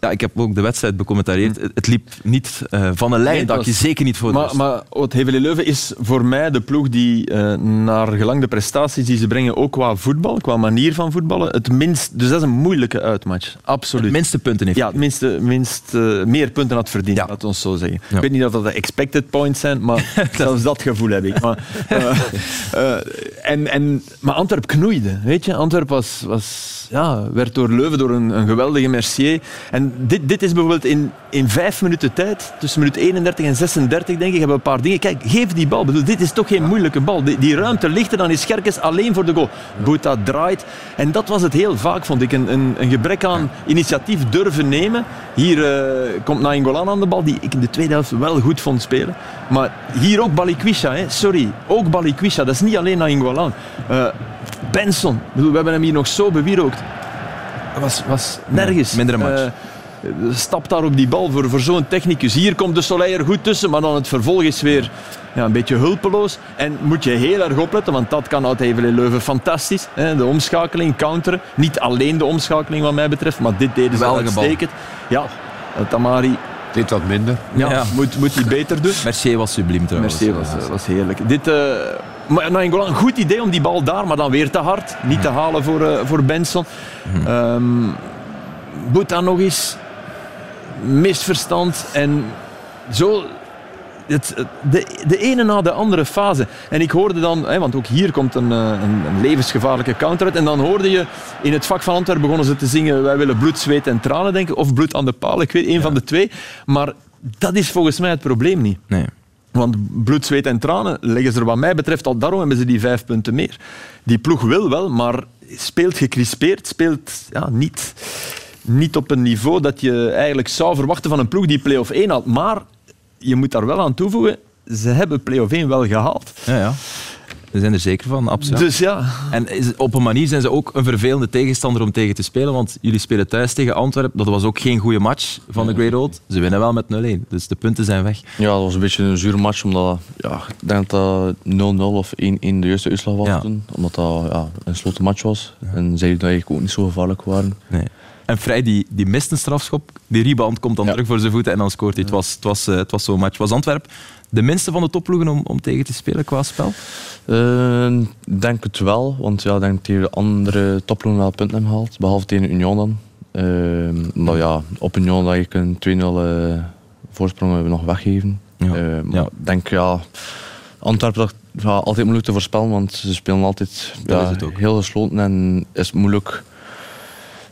ja, ik heb ook de wedstrijd becommentarieerd. Het, het liep niet eh, van een lijn, Nee, dat het je zeker niet voor de Maar, maar wat Hevel Leuven is voor mij de ploeg die eh, naar gelang de prestaties die ze brengen, ook qua voetbal, qua manier van voetballen, het minst... Dus dat is een moeilijke uitmatch. Absoluut. Het minste punten heeft. Ja, het minste, minst, eh, meer punten had verdiend, Ja. laat ons zo zeggen. Ja. Ik weet niet of dat de expected points zijn, maar zelfs dat gevoel heb ik. Maar, en, en, maar Antwerp knoeide, weet je. Antwerp was, was, ja, werd door Leuven, door een, een geweldige Mercier. En dit, dit is bijvoorbeeld in, in vijf minuten tijd, tussen minuut 31 en 36 denk ik, hebben we een paar dingen. Kijk, geef die bal. Bedoel, dit is toch geen moeilijke bal. Die, die ruimte ligt er, dan is Scherkes alleen voor de goal. Boeta draait. En dat was het heel vaak, vond ik. Een, een, een gebrek aan initiatief durven nemen. Hier eh, komt Nainggolan aan de bal, die ik in de tweede helft wel goed vond spelen. Maar hier ook Balikwisha, hè. sorry. Ook Balikwisha, dat is niet alleen Nainggolan. Eh Benson, we hebben hem hier nog zo bewierookt. Was, was nergens. mindere match. Eh, Stapt daar op die bal voor, voor zo'n technicus. Hier komt de Soleil er goed tussen, maar dan het vervolg is weer ja, een beetje hulpeloos. En moet je heel erg opletten, want dat kan uit Evelen Leuven fantastisch. Hè? De omschakeling, counteren. Niet alleen de omschakeling wat mij betreft, maar dit deden ze bal? uitstekend. Ja, Tamari Dit wat minder. ja, Ja. Moet, moet hij beter doen. Mercier was subliem trouwens. Mercier was, was heerlijk. Dit, eh maar Nainggolan, een goed idee om die bal daar, maar dan weer te hard. Niet te halen voor, eh, voor Benson. Boeta nog eens. Misverstand. En zo... Het, de, de ene na de andere fase. En ik hoorde dan, hè, want ook hier komt een, eh, een, een levensgevaarlijke counter uit. En dan hoorde je in het vak van Antwerpen begonnen ze te zingen: Wij willen bloed, zweet en tranen, denken. Of bloed aan de paal, ik weet, één van de twee. Maar dat is volgens mij het probleem niet. Nee. Want bloed, zweet en tranen leggen ze er wat mij betreft al. Daarom hebben ze die vijf punten meer. Die ploeg wil wel, maar speelt gecrispeerd. Speelt ja, niet, niet op een niveau dat je eigenlijk zou verwachten van een ploeg die play-off 1 haalt. Maar je moet daar wel aan toevoegen, ze hebben play-off 1 wel gehaald. Ja, ja. We zijn er zeker van, absoluut. Dus ja, En op een manier zijn ze ook een vervelende tegenstander om tegen te spelen, want jullie spelen thuis tegen Antwerpen. Dat was ook geen goede match van de Great Old. Ze winnen wel met 0-1, dus de punten zijn weg. Ja, dat was een beetje een zure match, omdat ja, ik denk dat dat 0-0 of 1-1 de eerste uitslag was Ja. toen. Omdat dat ja, een sloten match was. En zij dat eigenlijk ook niet zo gevaarlijk waren. Nee. En Vrij die, die mist een strafschop, die rebound komt dan terug voor zijn voeten en dan scoort hij. Het was, het was, eh, het was zo'n match. Was Antwerpen de minste van de topploegen om, om tegen te spelen qua spel? Eh, Ik denk het wel, want ja, ik denk dat de andere topploegen wel punten hebben gehaald. Behalve tegen Union dan. Eh, maar ja, op Union dat je een 2-0 eh, voorsprong hebben nog weggeven. Ja. Eh, ik denk ja, Antwerpen dat ja, altijd moeilijk te voorspellen, want ze spelen altijd ja, heel gesloten en is moeilijk.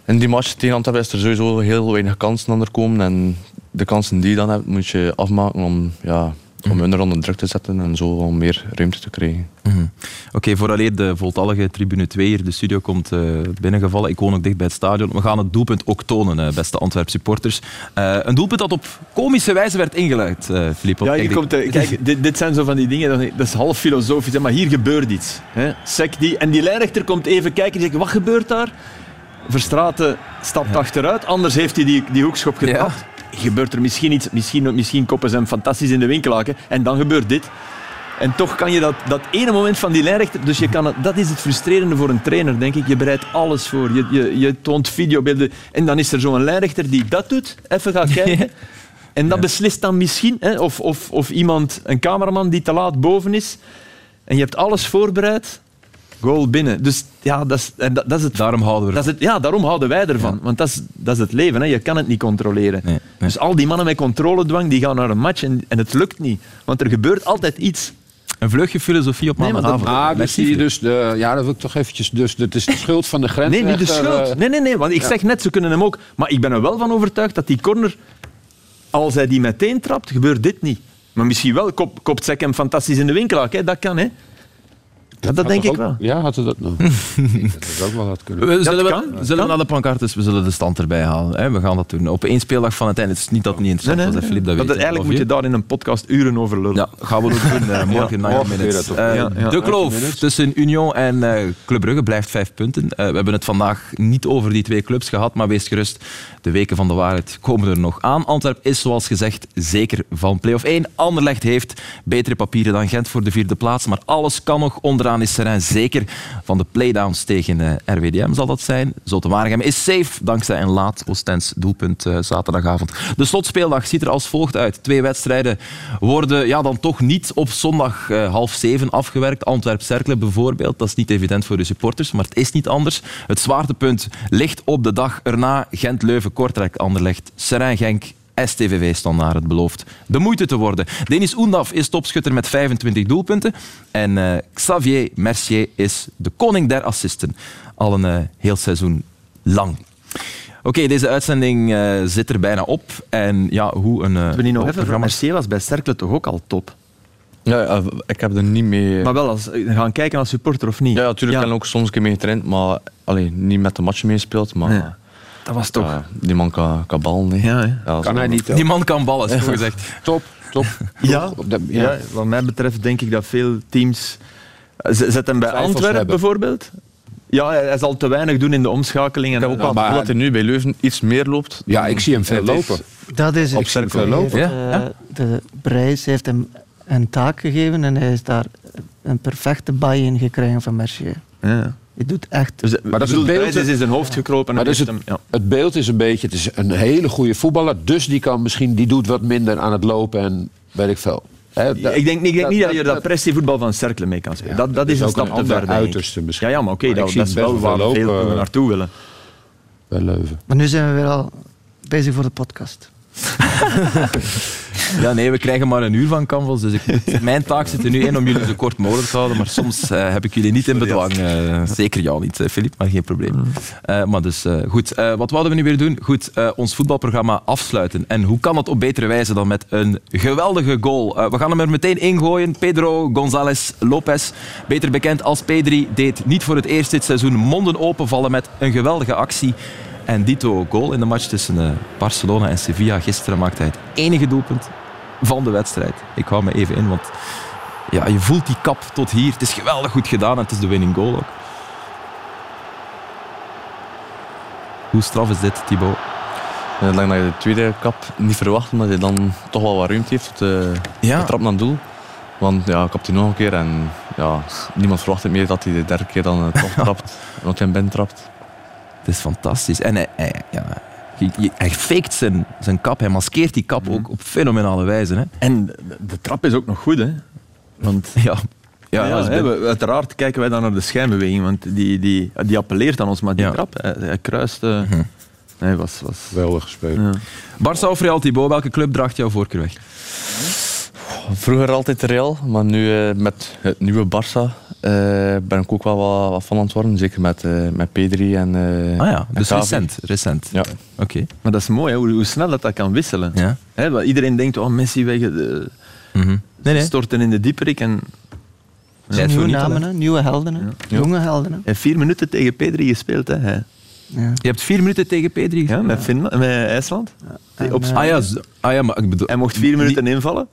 In die match tegen Antwerpen is er sowieso heel weinig kansen aan er komen en de kansen die je dan hebt moet je afmaken om, ja. Om hun onder druk te zetten en zo om meer ruimte te krijgen. Mhm. Oké, vooraleer de voltallige tribune 2 hier de studio komt eh, binnengevallen. Ik woon ook dicht bij het stadion. We gaan het doelpunt ook tonen, eh, beste Antwerp supporters. Eh, een doelpunt dat op komische wijze werd ingeluid, eh Filip. ja hier komt, kijk dit, dit zijn zo van die dingen, dat- is half filosofisch, hè, maar hier gebeurt iets. Hè. Sek die, en die lijnrechter komt even kijken en zegt, wat gebeurt daar? Verstraten stapt achteruit, anders heeft hij die, die hoekschop gepakt. Gebeurt er misschien iets, misschien, misschien koppen ze hem fantastisch in de winkelhaken en dan gebeurt dit. En toch kan je dat, dat ene moment van die lijnrechter... Dus je kan het, dat is het frustrerende voor een trainer, denk ik. Je bereidt alles voor. Je, je, je toont videobeelden. En dan is er zo'n lijnrechter die dat doet. Even gaat kijken. En dat beslist dan misschien. Hè, of, of, of iemand, een cameraman die te laat boven is. En je hebt alles voorbereid. Goal binnen. Dus ja, dat is, en dat, dat is het. Daarom houden we Dat is het, ja, daarom houden wij ervan. Want dat is, dat is het leven. Hè. Je kan het niet controleren. Nee, nee. Dus al die mannen met controledwang die gaan naar een match en, en het lukt niet. Want er gebeurt altijd iets. Een vleugje filosofie op Nee, dat- maandagavond. Ah, dus, die, dus de, ja, dat wil ik toch eventjes. Dus het is de schuld van de grens. Nee, niet de schuld. Nee, nee, nee. Want ik zeg net, ze kunnen hem ook. Maar ik ben er wel van overtuigd dat die corner, als hij die meteen trapt, gebeurt dit niet. Maar misschien wel kop, kopt Zek hem fantastisch in de winkelhaak. Hè. Dat kan, hè. Ja, dat denk ik wel. Ja, had het dat nog? dat is ook wel wat kunnen. We zullen, kan, we, dat zullen kan. naar de pancartes, we zullen de stand erbij halen. Hè. We gaan dat doen. Op één speeldag van het einde. Het is niet dat het niet interessant was, hè, Filip, dat Dat- eigenlijk Of moet je je? daar in een podcast uren over lullen. Ja, gaan we ook doen. eh, morgen Ja, 90 morgen minutes. weer dat Eh, op. Ja, ja. de kloof 90 minutes. tussen Union en eh, Club Brugge blijft vijf punten. Eh, we hebben het vandaag niet over die twee clubs gehad, maar wees gerust. De weken van de waarheid komen er nog aan. Antwerp is, zoals gezegd, zeker van play-off 1. Anderlecht heeft betere papieren dan Gent voor de vierde plaats, maar alles kan nog. Onderaan is Serijn zeker van de playdowns tegen eh, RWDM zal dat zijn. Zulte Waregem is safe dankzij een laat Oostens doelpunt eh, zaterdagavond. De slotspeeldag ziet er als volgt uit. Twee wedstrijden worden ja, dan toch niet op zondag eh, half zeven afgewerkt. Antwerp-Cercle bijvoorbeeld. Dat is niet evident voor de supporters, maar het is niet anders. Het zwaartepunt ligt op de dag erna. Gent-Leuven-Kortrijk, Anderlecht, Serijn-Genk, STVV standaard. Het belooft de moeite te worden. Denis Oendaf is topschutter met 25 doelpunten. En eh, Xavier Mercier is de koning der assisten. Al een eh, heel seizoen lang. Oké, deze uitzending eh, zit er bijna op. En ja, hoe een... eh, We niet nog even, programma- Mercier was bij Cercle toch ook al top. Ja, ja, ik heb er niet mee... Maar wel, als, gaan kijken als supporter of niet? ja, natuurlijk heb ik ook soms een keer mee getraind, maar allee, niet met de matchen meespeeld. Maar Nee. Dat was toch... ja, die man kan, kan ballen. nee. Ja. Ja, Kan hij niet. Die man kan ballen, is zo gezegd. Top, top. Ja, ja. wat mij betreft denk ik dat veel teams... Z- Zet hem bij Antwerpen bijvoorbeeld. Ja, hij zal te weinig doen in de omschakeling. En, Ik heb ook gevoel dat hij nu bij Leuven iets meer loopt. Ja, ik zie hem veel lopen. Dat is. Op cirkel Hij lopen. heeft, Ja? eh, De Brijs heeft hem een taak gegeven en hij is daar een perfecte baai in gekregen van Mercier. Ja. Hij doet echt... Dus, Maar dat is het beeld- is in zijn hoofd gekropen. Maar en dus het, hem, ja. het beeld is een beetje, het is een hele goede voetballer, dus die kan misschien, die doet wat minder aan het lopen en weet ik veel. Ik denk, ik denk niet dat je dat- pressievoetbal van Cercle mee kan spelen. dat, dat is een stap een te ver, uiterste misschien. Ja, ja, maar oké, dat, is wel waar veel ploegen naartoe willen. bij Leuven. Maar nu zijn we weer al bezig voor de podcast. Ja, nee, we krijgen maar een uur van Canvas. Dus ik mijn taak zit er nu in om jullie zo kort mogelijk te houden. Maar soms eh, heb ik jullie niet in bedwang. eh, zeker jou niet, eh, Filip, maar geen probleem. Eh, maar dus eh, goed, Eh, wat wouden we nu weer doen? Goed, eh, ons voetbalprogramma afsluiten. En hoe kan dat op betere wijze dan met een geweldige goal? Eh, we gaan hem er meteen ingooien. Pedro González Lopez, beter bekend als Pedri, deed niet voor het eerst dit seizoen monden openvallen met een geweldige actie. En dito goal in de match tussen eh, Barcelona en Sevilla. Gisteren maakte hij het enige doelpunt van de wedstrijd. Ik hou me even in, want ja, je voelt die kap tot hier. Het is geweldig goed gedaan en het is de winning goal ook. Hoe straf is dit, Thibaut? Ik denk dat je de tweede kap niet verwacht, omdat hij dan toch wel wat ruimte heeft tot de, Ja. de trap naar het doel. Want ja, kapt hij nog een keer en ja, niemand verwacht het meer dat hij de derde keer dan eh, toch trapt. Dat hij hem binnen trapt. Het is fantastisch. En hij, hij, ja, hij faked zijn, zijn kap, hij maskeert die kap ook op fenomenale wijze. Hè? En de, de trap is ook nog goed, hè? Want Ja, ja, we- uiteraard kijken wij dan naar de schijnbeweging, want die, die, die appelleert aan ons, maar die Ja. trap, hij, hij kruist. eh, Nee, was, was, Geweldig gespeeld. ja. Barça of Real, Thibaut, welke club draagt jouw voorkeur weg? Vroeger altijd Real, maar nu eh, met het nieuwe Barça ben ik ook wel wat, wat van aan het worden. Zeker met, eh, met Pedri en eh Ah ja, en dus recent. recent. Ja. Oké. Maar dat is mooi, hè, hoe, hoe snel dat, dat kan wisselen. Ja. Hè, want iedereen denkt, oh, Messi weg, eh, Mhm. Nee, nee. storten in de dieperik. En voor nieuwe niet, namen, nieuwe helden. Hè? Jonge helden. Hè? hij heeft vier minuten tegen Pedri gespeeld. Hè. Ja. Je hebt vier minuten tegen Pedri Ja, gespeeld? met, Finland, met IJsland. En, op eh, Ah ja, ah ja, maar ik bedoel... Hij mocht vier minuten invallen.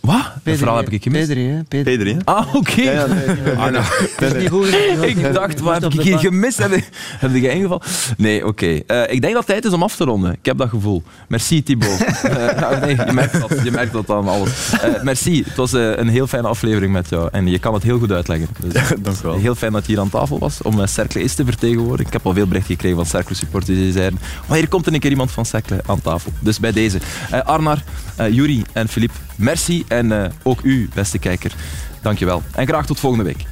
Wat? Dat verhaal heb ik gemist. Pedri, hè? Pedri. Pedri, hè? Ah, oké. Ja, ja, nee, niet meer. Ah, nou, Dat is niet goed genoeg. Ik dacht, wat heb ik hier gemist? Heb, je ingevallen? Nee, oké. Eh, ik denk dat het tijd is om af te ronden. Ik heb dat gevoel. Merci, Thibaut. Eh, ja, nee, je, merkt dat, je merkt dat aan alles. Eh, merci. Het was een heel fijne aflevering met jou. En je kan het heel goed uitleggen. Dus, Dank u wel. Heel fijn dat je hier aan tafel was om uh, Cercle eens te vertegenwoordigen. Ik heb al veel berichten gekregen van Cercle supporters die zeiden wanneer komt er een keer iemand van Cercle aan tafel? Dus bij deze. Eh, Arnar, Juri en Filip, merci. En eh, ook u, beste kijker, dankjewel. En graag tot volgende week.